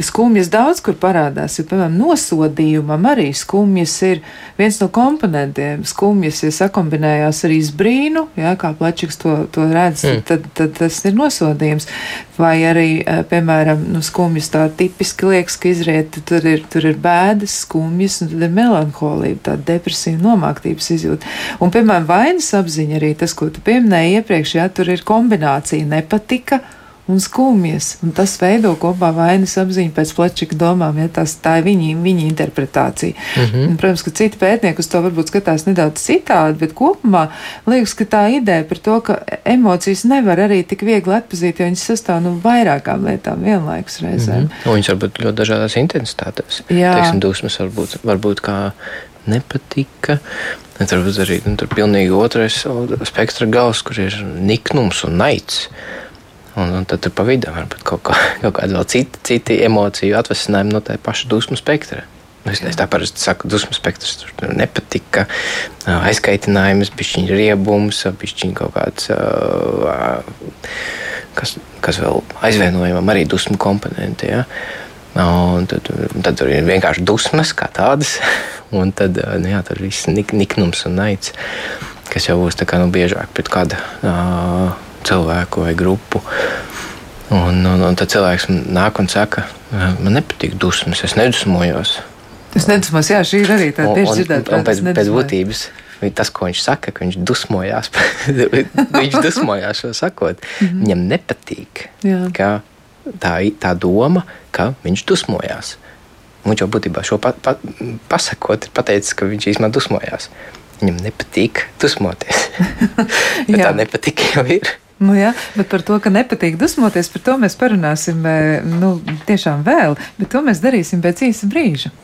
skumjas daudz kur parādās, jo, piemēram, nosodījumam arī skumjas ir viens no komponentiem. Skumjas, ja sakombinējās ar izbrīnu, ja, kā plačiks to, to redz, mm. tad, tad tas ir nosodījums. Vai arī, piemēram, nu, skumjas tā tipiski liekas, ka izriet tur ir, tur ir bēdas, skumjas, un tad ir melanholija, tāda depresija, nomāktības izjūta. Un, piemēram, vainas apziņa arī tas, ko tu pieminēji iepriekš, jā, tur ir kombinācija nepatika un skumjas. Un tas veido kopā vainas apziņu pēc plečika domām, ja tas, tā ir viņa, viņa interpretācija. Mm -hmm. un, protams, ka citi pētnieki uz to varbūt skatās nedaudz citādi, bet kopumā liekas, ka tā ideja par to, ka emocijas nevar arī tik viegli atpazīt, jo viņas sastāv no nu, vairākām lietām vienlaikus reizēm. Mm
-hmm. Un viņas var būt ļoti dažādās intensitātēs. Jā. Teiksim, dusmas var būt, var būt kā nepatika. Varbūt arī nu, tur pilnīgi otrais spektra gals, kur ir niknums un naids. Un, un tad tur pa vidu varbūt kaut, kā, (laughs) kaut kāda vēl cita, citi emociju atvesinājumi no tā paša dusmu spektra. Nu, es, tā parasti saku, dusmu spektrs tur nepatika, aizkaitinājums, bišķiņa riebums, bišķiņa kaut kāds, kas, kas vēl aizvienojumam arī dusmu komponenti. Ja? Un tad, tad tur ir vienkārši dusmas kā tādas, (laughs) un tad nu, jā, tur viss nik, niknums un naids, kas jau būs tā kā nu, biežāk pret kādu. Uh, cilvēku vai grupu. Un, un, un tad cilvēks nāk un saka, man nepatīk dusmas, es nedusmojos.
Es nedusmojos, jā, šī ir arī tāda tieši dzirdēta.
Pēc, pēc būtības tas, ko viņš saka, ka viņš dusmojās, (laughs) (laughs) viņš dusmojās šo sakot, mm -hmm. viņam nepatīk. Jā. Tā, tā doma, ka viņš dusmojās. Viņš jau būtībā šo pa, pa, pasakot, ir pateicis, ka viņš īstenībā dusmojās. Viņam nepatīk dusmoties. (laughs) tā nepatīk jau ir.
Nu, jā, bet par to, ka nepatīk dusmoties, par to mēs parunāsim eh, nu, tiešām vēl, bet to mēs darīsim pēc īsa brīža.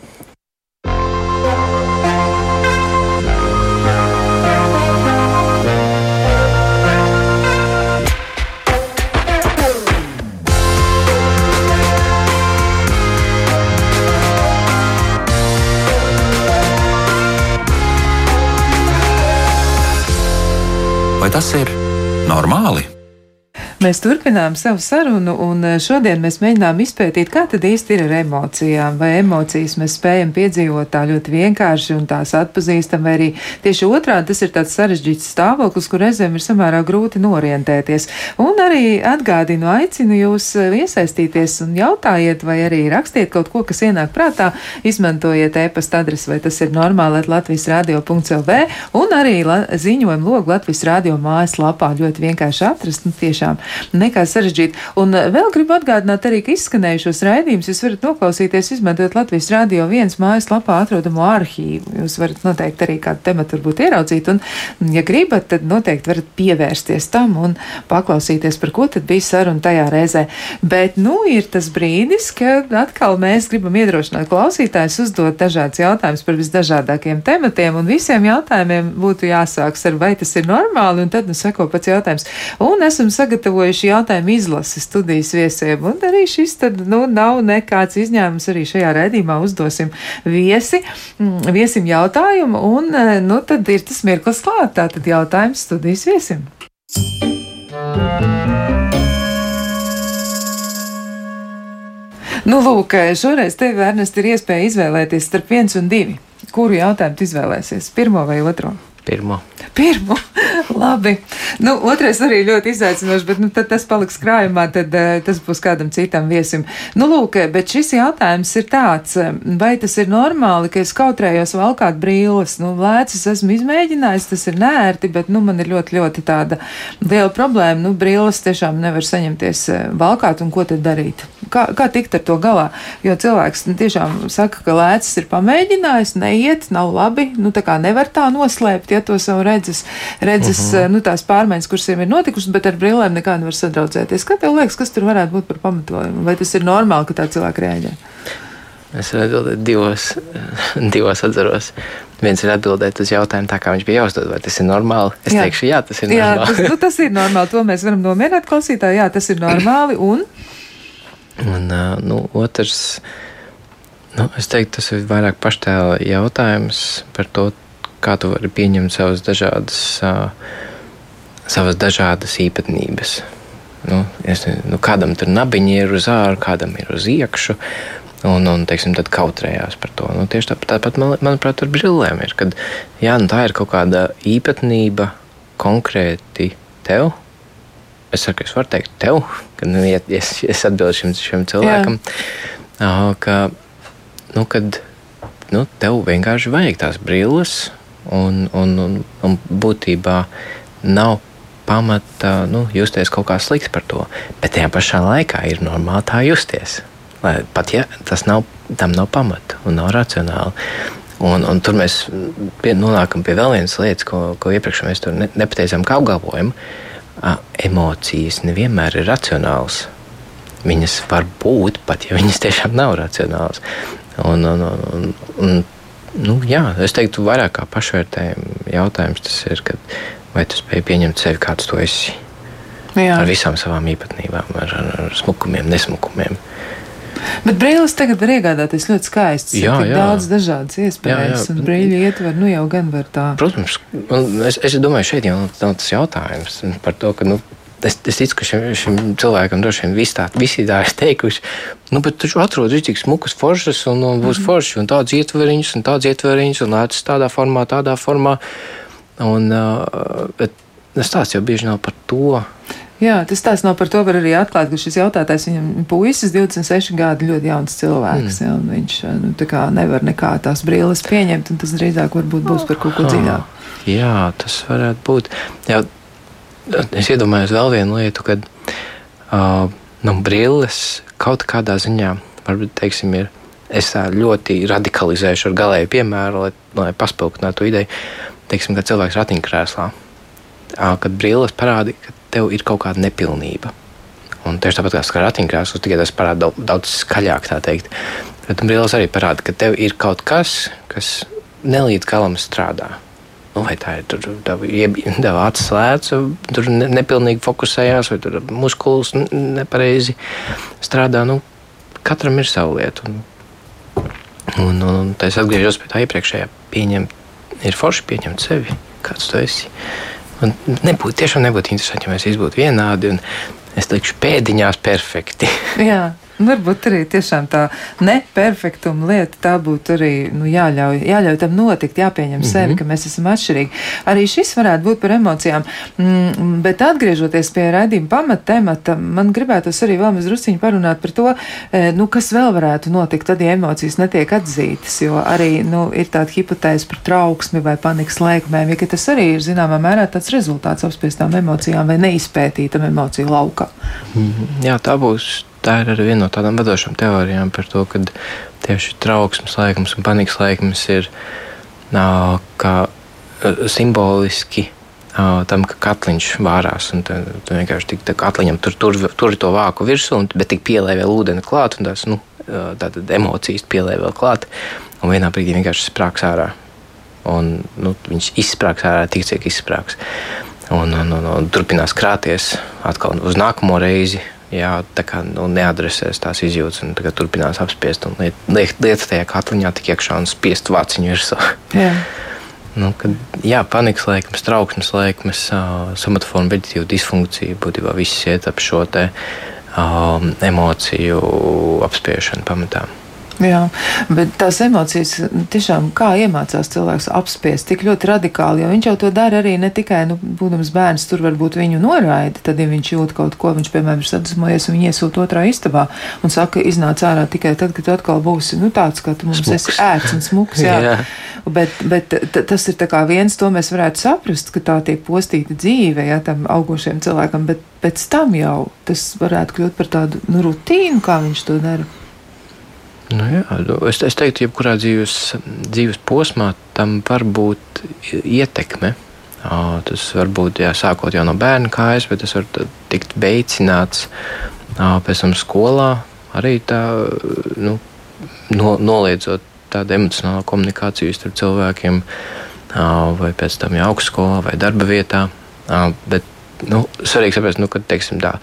Vai tas ir normāli?
Mēs turpinām savu sarunu, un eh, šodien mēs mēģinām izpētīt, kā tad īsti ir ar emocijām. Vai emocijas mēs spējam piedzīvot tā ļoti vienkārši un tās atpazīstam, vai arī tieši otrādi tas ir tāds sarežģīts stāvoklis, kur reizēm ir samērā grūti norientēties. Un arī atgādinu, aicinu jūs eh, iesaistīties un jautājiet, vai arī rakstiet kaut ko, kas ienāk prātā, izmantojiet e-pasta adresi, vai tas ir normāli, Latvijas radio.lv, un arī la ziņojumu logu Latvijas radio mājaslapā ļoti vienkārši atrast. Nu, tiešām nekā sarežģīta. Un eh, vēl gribu atgādināt arī, ka izskanējušos raidījumus jūs varat noklausīties, izmantojot Latvijas Rādio 1 mājaslapā atrodamo arhīvu. Jūs varat noteikti arī kādu tematu varbūt ieraudzīt, un, ja gribat, tad noteikti varat pievērsties tam un paklausīties, par ko tad bija saruna tajā reizē. Bet, nu, ir tas brīdis, kad atkal mēs gribam iedrošināt klausītājus uzdot dažādus jautājumus par visdažādākiem tematiem, un visiem jautājumiem būtu jāsāks ar vai tas ir normāli, un tad, nu, seko pats jautājums. Un esam sagatavojuši jautājumu izlasi studijas viesiem, un arī šis tad, nu, nav nekāds izņēmums. Arī šajā redzījumā uzdosim viesi, mm, viesim jautājumu, un, eh, nu, tad ir tas mirklis klāt. Tātad jautājums studijas viesim. Nu, lūk, šoreiz tev, Ernest, ir iespēja izvēlēties starp viens un divi. Kuru jautājumu tu izvēlēsies? Pirmo vai otro?
Pirmo.
Pirmo. (laughs) Labi. Nu, otrais arī ļoti izaicinošs, bet nu, tas paliks krājumā, tad uh, tas būs kādam citam viesim. Nu, lūk, bet šis jautājums ir tāds, vai tas ir normāli, ka es kautrējos valkāt brīles? Nu, lēcas esmu izmēģinājis, tas ir nērti, bet nu, man ir ļoti, ļoti tāda liela problēma. Nu, brīles tiešām nevar saņemties valkāt, un ko tad darīt? Kā, kā tikt ar to galā? Jo cilvēks nu, tiešām saka, ka lēcas ir pamēģinājis, neiet, nav labi, nu tā kā nevar tā noslēpt ja to savu redzes, redzes uh -huh. nu, tās pārmaiņas, kuras ir notikušas, bet ar brillēm nekā nevar sadraudzēties. Kā tev liekas, kas tur varētu būt par pamatojumu? Vai tas ir normāli, ka tā cilvēka rēģē?
Es varu atbildēt divos, (laughs) divos atzaros. Viens ir atbildēt uz jautājumu, tā kā viņš bija jāuzdod, vai tas ir normāli. Es jā. teikšu, jā, tas ir normāli. Jā,
tas, nu, tas ir normāli. To mēs varam nomierināt klausītāju. Jā, tas ir normāli. Un, (clears throat)
un nu, otrs, nu, es teiktu, tas ir vairāk paštēla jautājums par to, kā tu vari pieņemt savas dažādas, savas dažādas īpatnības. Nu, es, nu, kādam tur nabiņi ir uz ārā, kādam ir uz iekšu. Un, un teiksim, tad kautrējās par to. Nu, tieši tāpat, tāpat man, manuprāt, ar brillēm ir. Kad, jā, nu, tā ir kaut kāda īpatnība konkrēti tev. Es saku, es varu teikt, tev, kad nu, ja, es, es atbildēšu šim, šim cilvēkam, jā. ka, nu, kad, nu, tev vienkārši vajag tās brilles, un, un, un, un būtībā nav pamata nu, justies kaut kā slikti par to. Bet tajā pašā laikā ir normāli tā justies. Lai, pat ja tas nav, tam nav pamata un nav racionāli. Un, un tur mēs pie, nonākam pie vēl vienas lietas, ko, ko iepriekš mēs ne, nepateicām, kā apgalvojam. Emocijas nevienmēr ir racionālas. Viņas var būt pat, ja viņas tiešām nav racionālas. Un, un, un, un Nu, jā, es teiktu, vairāk kā pašvērtējuma jautājums tas ir, kad, vai tu spēj pieņemt sevi kāds tu esi. Jā. Ar visām savām īpatnībām, ar, ar, ar smukumiem, nesmukumiem.
Bet brīvs tagad var iegādāties ļoti skaists. Jā, jā. daudz dažādas iespējas, jā, jā. un brīvī ietver, nu jau gan var tā.
Protams, es, es domāju, šeit jau nav tas jautājums par to, ka, nu, es, es ticu, ka šim, šim cilvēkam droši vien visi tā, visi tā ir teikuši, nu, bet taču atrod rītīgi smukas foršas un, un būs mm -hmm. forši un tāds ietveriņš un tāds ietveriņš un lētas tādā formā, tādā formā. Un, uh, bet stāsts jau bieži nav par to.
Jā, tas tās nav par to. Var arī atklāt, ka šis jautājtājs viņam puisis, 26 gadi, ļoti jauns cilvēks. Mm. Jā, viņš nu, nevar nekā tās brīles pieņemt, un tas drīzāk būs par kaut ko dziļāku.
Jā, tas varētu būt. Jā, es iedomājos vēl vienu lietu, kad uh, nu, brilles kaut kādā ziņā, varbūt, teiksim, ir. Es tā ļoti radikalizēšu ar galēju piemēru, lai, lai paspilgtinātu ideju. Teiksim, kad cilvēks ir ratiņkrēslā, kad brilles parāda, ka tev ir kaut kāda nepilnība. Un tieši tāpat kā ratiņkrēsls, tikai tas parāda daudz, daudz skaļāk, tā teikt. Bet brilles arī parāda, ka tev ir kaut kas, kas nelīdz galam strādā. Nu, vai tā ir deva acis slēdz, tur ne, nepilnīgi fokusējās, vai tur muskulis nepareizi strādā. Nu, katram ir sava lieta. Un, un, un es atgriežos pie tā iepriekšējā. Pieņemt, ir forši pieņemt sevi, kāds tu esi. Un nebūtu, tiešām nebūtu interesanti, ja mēs visi būtu vienādi un es likšu pēdiņās perfekti.
Jā. (laughs) Varbūt arī tiešām tā neperfektuma lieta, tā būtu arī nu, jāļauj, jāļauj tam notikt, jāpieņem mm -hmm. sevi, ka mēs esam atšķirīgi. Arī šis varētu būt par emocijām, mm, bet atgriežoties pie raidījuma pamata temata, man gribētos arī vēl mazliet parunāt par to, e, nu, kas vēl varētu notikt, tad, ja emocijas netiek atzītas, jo arī nu, ir tāda hipotēze par trauksmi vai panikas lēkmēm, ja tas arī ir zināmā mērā tāds rezultāts apspiestām emocijām vai neizpētītam emociju laukam.
Mm -hmm. Jā, tā būs tā ir arī viena no tādām vadošām teorijām par to, ka tieši trauksmes laikums un panikas laikums ir nā, kā simboliski tam, ka katliņš vārās. Un tad, tad vienkārši tik tā katliņam tur, tur, tur to vāku virsū, un, bet tik pielēja vēl ūdeni klāt, un tās nu, tātad emocijas pielēja vēl klāt, un vienā brīdī vienkārši sprāks ārā. Un, nu, viņš izsprāgs ārā tik, cik izsprāgs. Un, un, un, un turpinās krāties atkal uz nākamo reizi, jā, tā kā nu, neadresēs tās izjūtas un turpinās apspiest liet, liet, lietas tajā katliņā tik iekšā un spiest vāciņu virsū. (laughs) Nu, kad, jā, panikas laikmes, trauksmes laikmes, uh, somatoforma vegetatīva disfunkcija būtībā viss iet ap šo te, uh, emociju apspiešanu pamatā.
Jā, bet tās emocijas tiešām kā iemācās cilvēks apspiest tik ļoti radikāli, jo viņš jau to dara arī ne tikai, nu, būdams bērns, tur varbūt viņu noraida, tad, ja viņš jūt kaut ko, viņš, piemēram, ir sadusmojies un iesūt otrā istabā un saka, iznāc ārā tikai tad, kad tu atkal būsi, nu, tāds, ka tu mums smuks. esi ērts un smuks, jā. jā. Bet, bet tas ir tā kā viens, to mēs varētu saprast, ka tā tiek postīta dzīve, jā, tam augošiem cilvēkam, bet pēc tam jau tas varētu kļūt par tādu, nu, rutīnu, kā viņš to dara.
Nu, jā, es, es teiktu, ka jebkurā dzīves, dzīves posmā tam var būt ietekme. Tas var būt jā, sākot jau no bērna kājas, bet tas var tikt veicināts pēc tam skolā. Arī tā, nu, no, noliedzot tādu emocionālu komunikāciju starp cilvēkiem, vai pēc tam jau augstskolā vai darba vietā. Bet nu, svarīgi saprast, nu, ka teiksim, tā,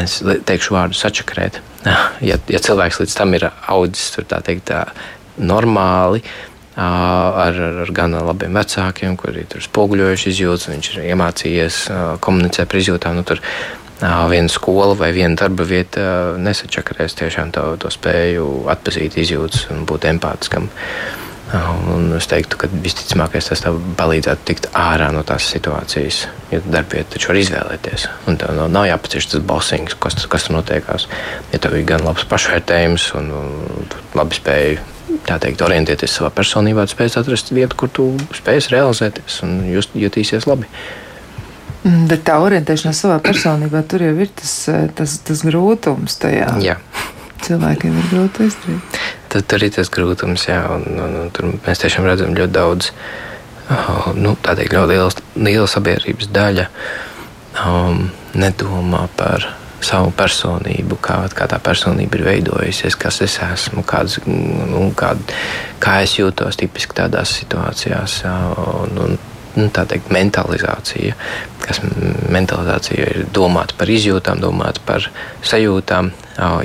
es teikšu vārdu sačakrēt. Ja, ja cilvēks līdz tam ir audzis tur tā teikt, tā, normāli, ar, ar gan labiem vecākiem, kuri ir spoguļojuši izjūtas, viņš ir iemācījies komunicēt par izjūtām. Nu, tur, Viena skola vai viena darba vieta nesačakarēs tiešām to, to spēju atpazīt izjūtas un būt empātiskam. Uh, Un es teiktu, ka visticamākais tas palīdzētu tikt ārā no tās situācijas. Jo darbvieta taču var izvēlēties. Un tev nav, nav jāpacieš tas balsings, kas, kas tur notiekās. Ja tev ir gan labs pašvērtējums un, un labi spēja tā teikt, orientēties savā personībā, tad spēj atrast vietu, kur tu spēj realizēties un just, jutīsies labi.
Mm, bet tā orientēšanās savā personībā, tur jau ir tas, tas, tas grūtums tajā.
Jā.
Cilvēkiem ir grūti izdarīt
tad tur ir tas grūtums, jā, un, un, un tur mēs tiešām redzam ļoti daudz, uh, nu, tā teikt, ļoti liela, liela sabiedrības daļa um, nedomā par savu personību, kā, kā tā personība ir veidojusies, kas es esmu, kāds, nu, kā, kā es jūtos tipiski tādās situācijās. Un, un, nu, teikt, mentalizācija, kas mentalizācija ir domāt par izjūtām, domāt par sajūtām,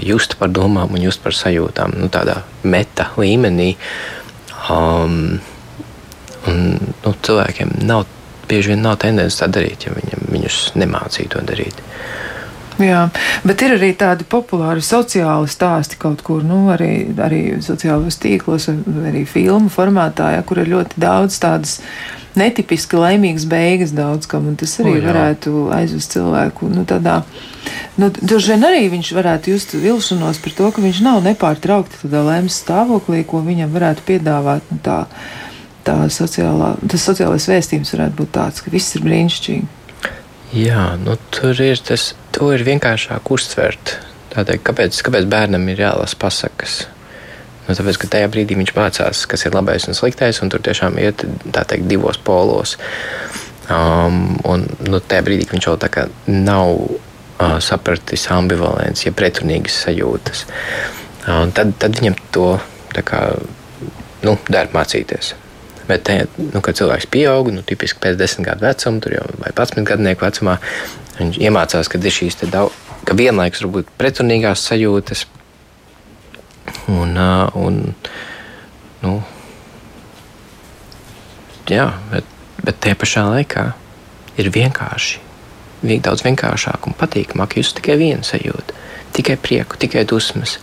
just par domām un just par sajūtām, nu, tādā meta līmenī. Um, un, nu, cilvēkiem nav, bieži vien nav tendence tā darīt, ja viņam, viņus nemācīja to darīt.
Jā, bet ir arī tādi populāri sociāli stāsti kaut kur, nu, arī, arī sociālos tīklos, arī filmu formātā, ja, kur ir ļoti daudz tādas netipiski laimīgas beigas daudz kam, un tas arī o, jā. varētu aizvest cilvēku, nu, tādā, nu, droši vien arī viņš varētu just vilšanos par to, ka viņš nav nepārtraukti tādā laimes stāvoklī, ko viņam varētu piedāvāt, nu, tā, tā sociālā, tas sociālais vēstījums varētu būt tāds, ka viss ir brīnišķīgi.
Jā, nu, tur ir tas, to ir vienkāršāk uztvert. Tādēļ, kāpēc, kāpēc bērnam ir jālasa pasakas? Nu, tāpēc, ka tajā brīdī viņš mācās, kas ir labais un sliktais, un tur tiešām iet teikt, divos polos. Um, un nu, tajā brīdī viņš vēl nav uh, sapratis ambivalents, ja pretrunīgas sajūtas. Uh, tad, tad viņam to kā, nu, dara mācīties. Bet, te, nu, kad cilvēks pieaug, nu, tipiski pēc desmit gadu vecuma, jau, vai 11 gadnieku vecumā, viņš iemācās, ka ir šīs daudz, ka vienlaikus var būt pretrunīgās sajūtas. Un, un, nu, jā, bet Bet tajā pašā laikā ir vienkārši, daudz vienkāršāk un patīkamāk just tikai vienu sajūtu, tikai prieku, tikai dusmas.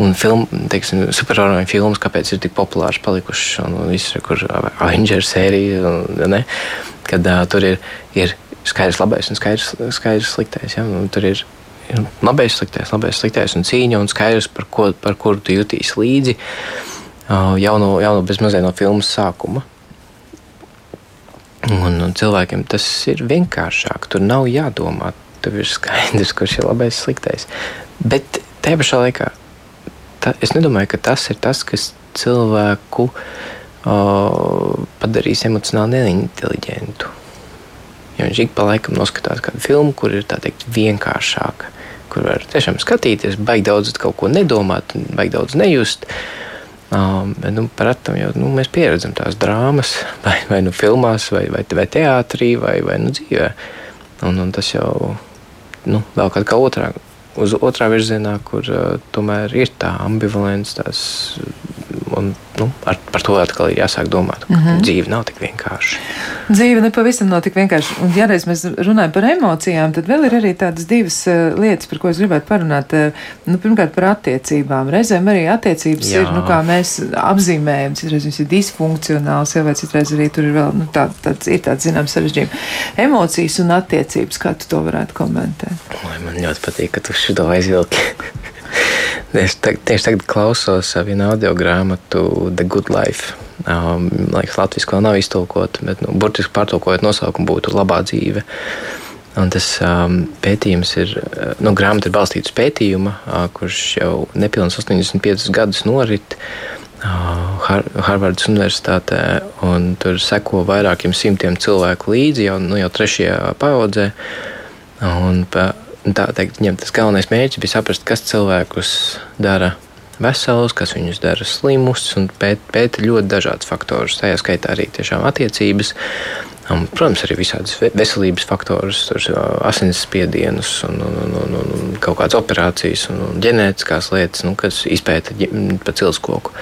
Un film, teiksim, superheroju filmas, kāpēc ir tik populārs palikušas, un, viss, kur Avengers sērija, un, ne, kad uh, tur ir, ir skaidrs labais un skaidrs, skaidrs sliktais. Ja? Un tur ir, ir labais, sliktais, labais, sliktais un cīņa, un skaidrs, par, ko, par kuru tu jutīsi līdzi jau no, jau no bezmazliet no filmas sākuma. Un, un cilvēkiem tas ir vienkāršāk. Tur nav jādomā. Tur ir skaidrs, kurš ir labais, sliktais. Bet tajā pašā laikā ta, es nedomāju, ka tas ir tas, kas cilvēku o, padarīs emocionāli neinteliģentu. Ja viņš ik pa laikam noskatās kādu filmu, kur ir tā teikt vienkāršāka, kur var tiešām skatīties, baigi daudz kaut ko nedomāt, baigi daudz nejust. Um, bet, nu, Parasti jau nu, mēs pieredzam tās drāmas, (laughs) vai, vai nu filmās, vai, vai, vai teātrī, vai, vai nu, dzīvē. Un, un tas jau nu, vēl kā otrā uz otrā virzienā, kur uh, tomēr ir tā ambivalence. Tās, un, nu, ar, par to atkal ir jāsāk domāt. Mm -hmm. Dzīve nav tik vienkārša.
Dzīve nepavisam nav tik vienkārša. Un, ja reiz mēs runājam par emocijām, tad vēl ir arī tādas divas uh, lietas, par ko es gribētu parunāt. Uh, nu, pirmkārt, par attiecībām. Reizēm arī attiecības Jā. ir, nu, kā mēs apzīmējam, citreiz viņas ir disfunkcionāls, ja, vai citreiz arī tur ir vēl nu, tā, tāds, ir tāds zināms sarežģījums. Emocijas un attiecības, kā tu to varētu komentēt?
Lai man ļoti patīk, ka tu šo aizvilki. Es tag, tieši tagad klausos vienu audio grāmatu The Good Life. Um, liekas, Latvijas vēl nav iztulkota, bet nu, burtiski pārtulkojot nosaukumu būtu labā dzīve. Un tas um, pētījums ir, nu, grāmata ir balstīta uz pētījuma, uh, kurš jau nepilnīgi 85 gadus norit uh, Har Harvardas Universitātē, un tur seko vairākiem simtiem cilvēku līdzi jau, nu, jau trešajā paudzē. Un pa, tā teikt, viņam tas galvenais mērķis bija saprast, kas cilvēkus dara veselus, kas viņus dara slimus, un pēt, pēta ļoti dažādus faktorus. Tajā skaitā arī tiešām attiecības. Un, protams, arī visādas veselības faktorus, asinsspiedienus, un, un, un, un, un kaut kādas operācijas un, un ģenētiskās lietas, nu, kas izpēta pa cilskoku.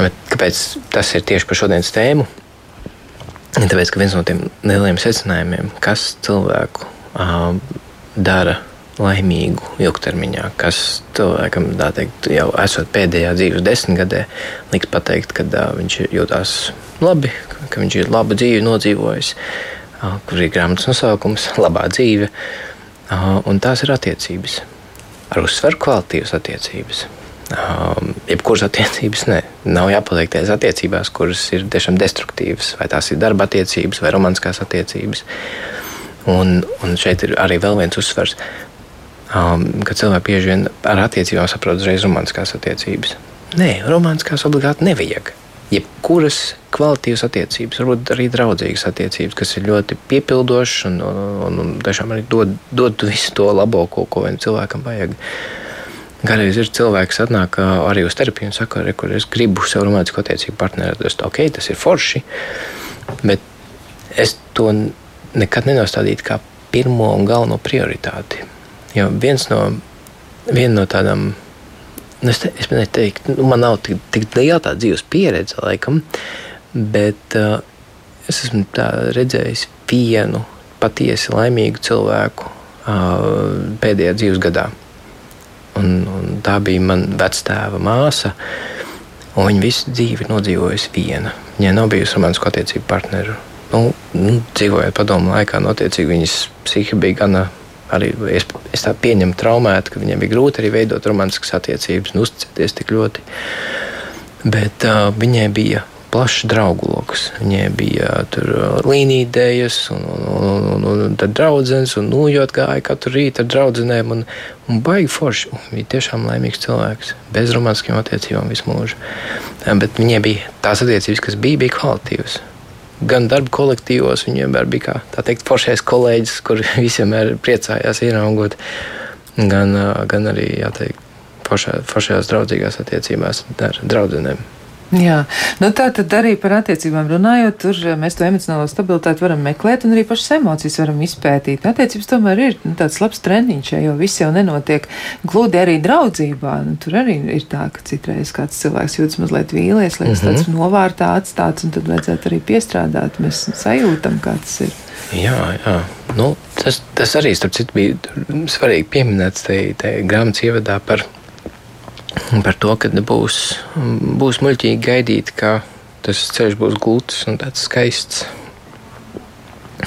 Bet kāpēc tas ir tieši par šodienas tēmu? Tāpēc, ka viens no tiem nelieliem secinājumiem, kas cilvēku uh, dara laimīgu ilgtermiņā, kas cilvēkam, tā teikt, jau esot pēdējā dzīves desmitgadē, liks pateikt, ka uh, viņš jūtas labi, ka viņš ir labu dzīvi nodzīvojis, uh, kur ir grāmatas nosaukums - labā dzīve, uh, un tās ir attiecības. Ar uzsveru kvalitīvas attiecības. Um, jebkuras attiecības ne. Nav jāpaliek tajās attiecībās, kuras ir tiešām destruktīvas, vai tās ir darba attiecības vai romantiskās attiecības. Uh, Un, un šeit ir arī vēl viens uzsvers, um, ka cilvēki bieži vien ar attiecībām saprot uzreiz romantiskās attiecības. Nē, romantiskās obligāti nevajag. Jebkuras kvalitīvas attiecības, varbūt arī draudzīgas attiecības, kas ir ļoti piepildošas un, un, un, un tiešām arī dod, dod visu to labo, ko, ko vienam cilvēkam vajag. Kādreiz ir cilvēks, kas atnāk arī uz terapiju un saka, ka es gribu sev romantisku attiecību partneri. Tas, okay, tas ir forši, bet es to nekad nenostādīt kā pirmo un galveno prioritāti. Jo viens no, viena no tādām, nu es, te, es neteiktu, nu man nav tik, tik liela tā dzīves pieredze, laikam, bet uh, es esmu redzējis vienu patiesi laimīgu cilvēku uh, pēdējā dzīves gadā. Un, un tā bija mana vectēva māsa. Viņa visu dzīvi nodzīvojusi viena. Viņai nav bijusi romantisko attiecību partneru nu, nu, dzīvojot padomu laikā, notiecīgi viņas psihi bija gana. Arī es, es tā pieņemu traumēta, ka viņiem bija grūti arī veidot romantiskas attiecības un uzticēties tik ļoti. Bet uh, viņai bija plašs draugu lokus. Viņai bija tur līnijas, un, un, un, un, un tad draudzenes, un nojot gāja katru rītu ar draudzenēm. Un, un baigi forši. Un viņa tiešām laimīgs cilvēks. Bez romantiskām attiecībām visu mūžu. Bet viņai bija tās attiecības, kas bija, bija kvalitīvas gan darba kolektīvos. Viņam vienmēr bija kā, tā teikt, foršais kolēģis, kur (laughs) visiem priecājās ieraugot, gan, gan arī, jāteikt, foršajās draudzīgās attiecībās ar draudzenēm.
Jā, nu tā tad arī par attiecībām runājot, tur eh, mēs to emocionālo stabilitāti varam meklēt un arī pašas emocijas varam izpētīt. Attiecības tomēr ir nu, tāds labs treniņš, jo viss jau nenotiek gludi arī draudzībā. Nu, tur arī ir tā, ka citreiz kāds cilvēks jūtas mazliet vīlies, liekas mm -hmm. tāds novārtā atstāts, un tad vajadzētu arī piestrādāt. Mēs sajūtam, kā tas ir.
Jā, jā. Nu, tas, tas arī, starp citu, bija svarīgi pieminēts tajā grāmatas ievadā par par to, ka būs, būs muļķīgi gaidīt, ka tas ceļš būs gluds un tāds skaists.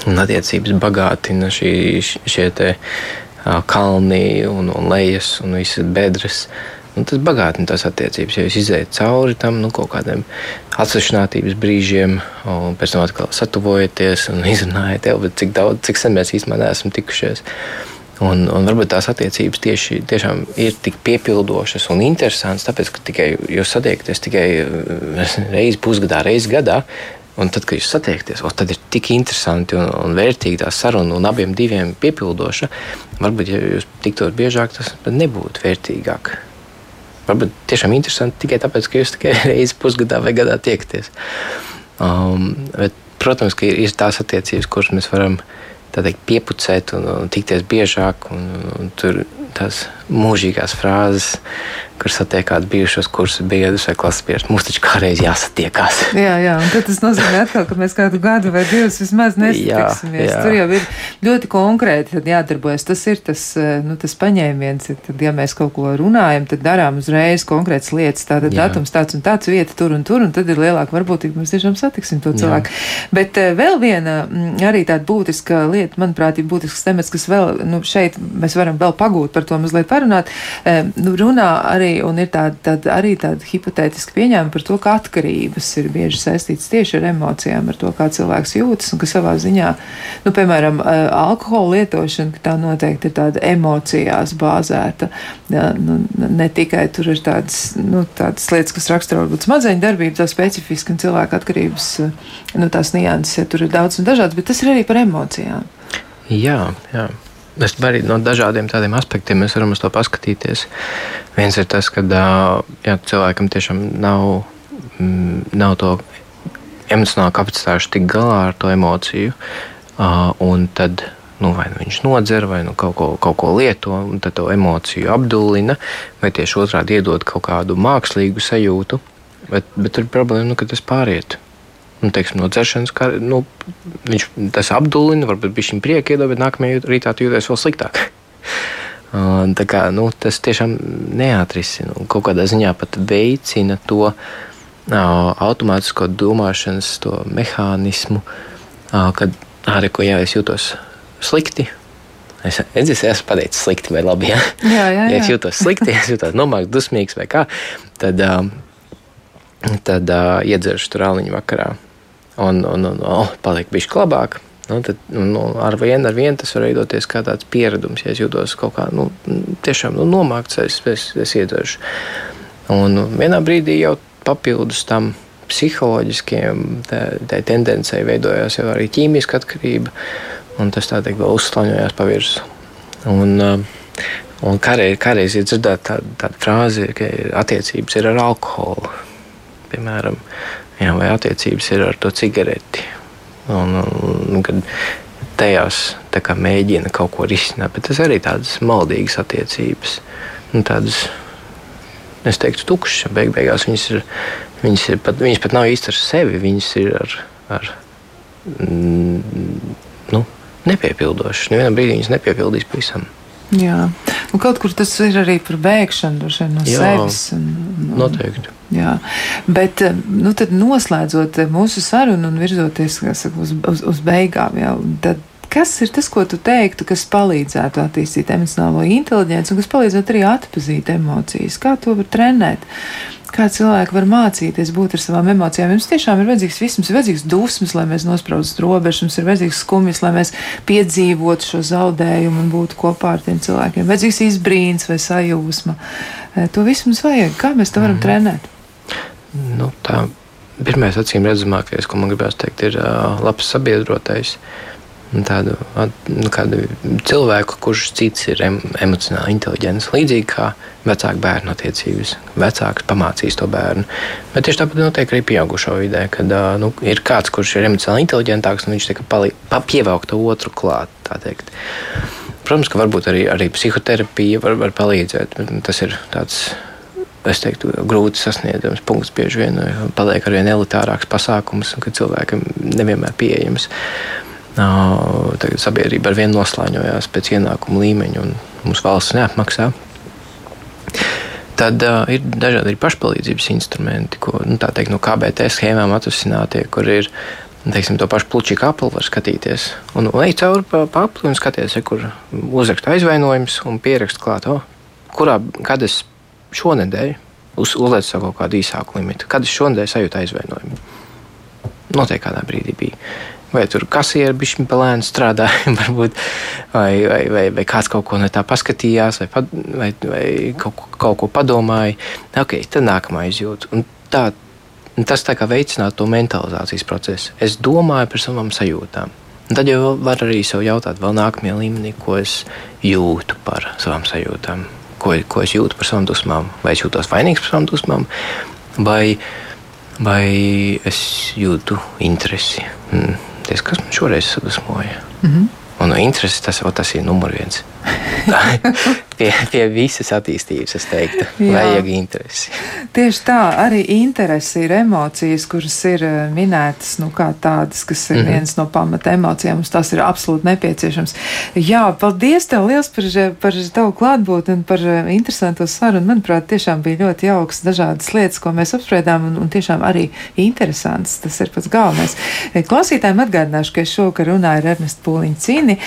Un attiecības bagātina šī, šie te, kalni un, un lejas un visas bedres. Un tas bagātina tās attiecības. Ja jūs izējat cauri tam nu, kaut kādiem atsevišķinātības brīžiem, un pēc tam atkal satuvojaties un (laughs) izrunājat, jau, cik daudz, cik sen mēs īstenībā neesam tikušies. Un, un varbūt tās attiecības tieši tiešām ir tik piepildošas un interesantas, tāpēc, ka tikai jūs satiekaties tikai eh, reizi pusgadā, reizi gadā. Un tad, kad jūs satiekties, o, tad ir tik interesanti un, un vērtīgi tā saruna, un abiem diviem piepildoša. Varbūt, ja jūs tiktos biežāk, tas nebūtu vērtīgāk. Varbūt tiešām interesanti tikai tāpēc, ka jūs tikai (laughs) reizi pusgadā vai gadā tiekties. Um, bet, protams, ka ir, ir tās attiecības, kuras mēs varam izdarīt teikt, piepucēt un, un tikties biežāk. Un, un tur tās mūžīgās frāzes, kur satiek kādu bijušos kursu biedrus vai klases biedrus. Mums taču kādreiz jāsatiekās. (laughs)
jā, jā, un tas nozīmē atkal, ka mēs kādu gadu vai divus vismaz nesatiksimies. Jā, jā. Tur jau ir ļoti konkrēti jādarbojas. Tas ir tas, eh, nu, tas paņēmiens. Tad, ja mēs kaut ko runājam, tad darām uzreiz konkrētas lietas. Tātad jā. datums tāds un tāds vieta tur un tur, un tad ir lielāka varbūtība, mēs tiešām satiksim to cilvēku. Jā. Bet uh, vēl viena mm, arī tāda būtiska lieta, manuprāt, ir būtisks temats, kas vēl, nu, šeit mēs varam vēl pagūt par to mazliet parunāt. Uh, nu, runā arī arī, un ir tāda, tāda, arī tāda hipotētiska pieņēma par to, ka atkarības ir bieži saistītas tieši ar emocijām, ar to, kā cilvēks jūtas, un ka savā ziņā, nu, piemēram, alkohola lietošana, ka tā noteikti ir tāda emocijās bāzēta. Jā, nu, ne tikai tur ir tādas, nu, tādas lietas, kas raksturo varbūt smadzeņu darbību, tā specifiski un cilvēka atkarības, nu, tās nianses, ja tur ir daudz un dažādas, bet tas ir arī par emocijām.
Jā, jā. Es arī no dažādiem tādiem aspektiem mēs varam uz to paskatīties. Viens ir tas, ka jā, cilvēkam tiešām nav, mm, nav to emocionālo kapacitāšu tik galā ar to emociju. Un tad nu, vai nu viņš nodzer, vai nu kaut, ko, kaut ko lieto, un tad to emociju apdullina, vai tieši otrādi iedod kaut kādu mākslīgu sajūtu. Bet, bet tur ir problēma, nu, ka tas pāriet nu, teiksim, no dzeršanas, kā nu, viņš tas apdullina, varbūt bija šim prieka iedod, bet nākamajā rītā jūties vēl sliktāk. (laughs) Tā kā, nu, tas tiešām neatrisina un kaut kādā ziņā pat veicina to automātisko domāšanas to mehānismu, kad arī ko jā, es jūtos slikti. Es, es, es esmu pateicis slikti vai labi. Ja,
jā, jā, jā.
ja es jūtos slikti, es jūtos nomākts, dusmīgs vai kā, tad, tad uh, iedzeršu tur āliņu vakarā un, un, un oh, paliek bišķi labāk. Nu, tad, nu, ar vienu ar vienu tas var veidoties kā tāds pieredums. Ja es jūtos kaut kā nu, tiešām nu, nomākts, es, es, es iedveršu. Un vienā brīdī jau papildus tam psiholoģiskiem tai tendencei veidojās jau arī ķīmiska atkarība, un tas tā teikt vēl uzslāņojās pa virsmu. Un, un kādreiz, kādreiz ir dzirdēta tāda, tāda frāze, ka attiecības ir ar alkoholu. Piemēram, jā, vai attiecības ir ar to cigareti. Un, un, kad tajās kā, mēģina kaut ko risināt, bet tas arī tādas maldīgas attiecības. Nu, tādas, es teiktu, tukšas. Beig beigās viņas, ir, viņas, ir pat, viņas pat nav īsti ar sevi, viņas ir ar, ar mm, nu, nepiepildošas. Nevienā brīdī viņas nepiepildīs pavisam.
Jā, un kaut kur tas ir arī par bēgšanu no Jā, sevis. Un,
un, noteikti.
Jā, bet nu, noslēdzot mūsu sarunu un virzoties saka, uz, uz, uz beigām, jā, tad kas ir tas, ko tu teiktu, kas palīdzētu attīstīt emocionālo inteliģenci un kas palīdzētu arī atpazīt emocijas? Kā to var trenēt? Kā cilvēki var mācīties būt ar savām emocijām? Mums tiešām ir vajadzīgs viss, mums ir vajadzīgs dusmas, lai mēs nospraudzu robežas, mums ir vajadzīgs skumjas, lai mēs piedzīvotu šo zaudējumu un būtu kopā ar tiem cilvēkiem. Vajadzīgs izbrīns vai sajūsma. To visu mums vajag. Kā mēs to varam mm trenēt?
Nu, tā pirmais acīm redzamākais, ko man gribētu teikt, ir uh, labs sabiedrotais. Tādu, nu, kādu cilvēku, kurš cits ir em, emocionāli inteliģents. Līdzīgi kā vecāku bērnu attiecības. Vecāks pamācīs to bērnu. Bet tieši tāpat notiek arī pieaugušo vidē, kad nu, ir kāds, kurš ir emocionāli inteliģentāks, un viņš tiek pievilkt otru klāt. Protams, ka varbūt arī, arī psihoterapija var, var palīdzēt. Tas ir tāds es teiktu, grūti sasniedzams punkts. Bieži vien paliek ar vien elitārāks pasākums, un ka cilvēkam nevienmēr pieejams. Tagad sabiedrība ar vienu noslēņojās pēc ienākuma līmeņa, un mums valsts neapmaksā. Tad uh, ir dažādi pašpalīdzības instrumenti, ko nu, teikt, no KBT schēmām atrasinātie, kur ir teiksim, to pašu pluķu apli var skatīties. Un, ej cauri pa, pa apli un skaties, ja, kur uzrakst aizvainojums un pierakst klāt, oh, kurā, kad es šonadēļ uz, uzlieku kaut kādu īsāku limitu, kad es šonadēļ sajūtu aizvainojumu. Noteikti kādā brīdī bija vai tur kasieri bija pelēni strādāja, (laughs) varbūt, vai, vai, vai, vai kāds kaut ko no tā paskatījās, vai, vai, vai kaut, kaut ko padomāja. Ok, tad nākamā izjūta. Un tā, tas tā kā veicinātu to mentalizācijas procesu. Es domāju par savām sajūtām. Un tad jau var arī sev jautāt, vēl nākamajā līmenī, ko es jūtu par savām sajūtām, ko, ko es jūtu par savām dusmām, vai es jūtos vainīgs par savām dusmām, vai, vai es jūtu interesi. Hmm paskatīties, kas man šoreiz sadusmoja. Mm -hmm. Un no intereses tas, tas ir numur viens. (laughs) pie, pie visas attīstības, es teiktu, (laughs) Jā. vajag interesi.
Tieši tā, arī interesi ir emocijas, kuras ir eh, minētas, nu, kā tādas, kas ir mm -hmm. viens no pamata emocijām, mums tas ir absolūti nepieciešams. Jā, paldies tev liels par, par tavu klātbūtni un par eh, interesanto sarunu. Manuprāt, tiešām bija ļoti jauks dažādas lietas, ko mēs apspriedām, un, un tiešām arī interesants. Tas ir pats galvenais. Eh, klausītājiem atgādināšu, ka es šovakar runāju ar Ernestu Pūliņu Cīni,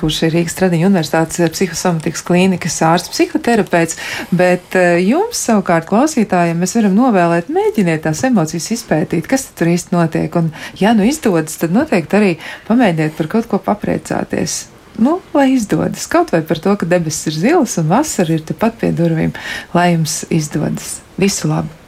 kurš ir Rīgas Tradiņu universitātes psihosomatikas klīnikas klīnisks ārsts, psihoterapeits, bet eh, jums savukārt klausītājiem mēs varam novēlēt, mēģiniet tās emocijas izpētīt, kas tur īsti notiek. Un, ja nu izdodas, tad noteikti arī pamēģiniet par kaut ko papriecāties. Nu, lai izdodas kaut vai par to, ka debesis ir zilas un vasara ir tepat pie durvīm, lai jums izdodas. Visu labu!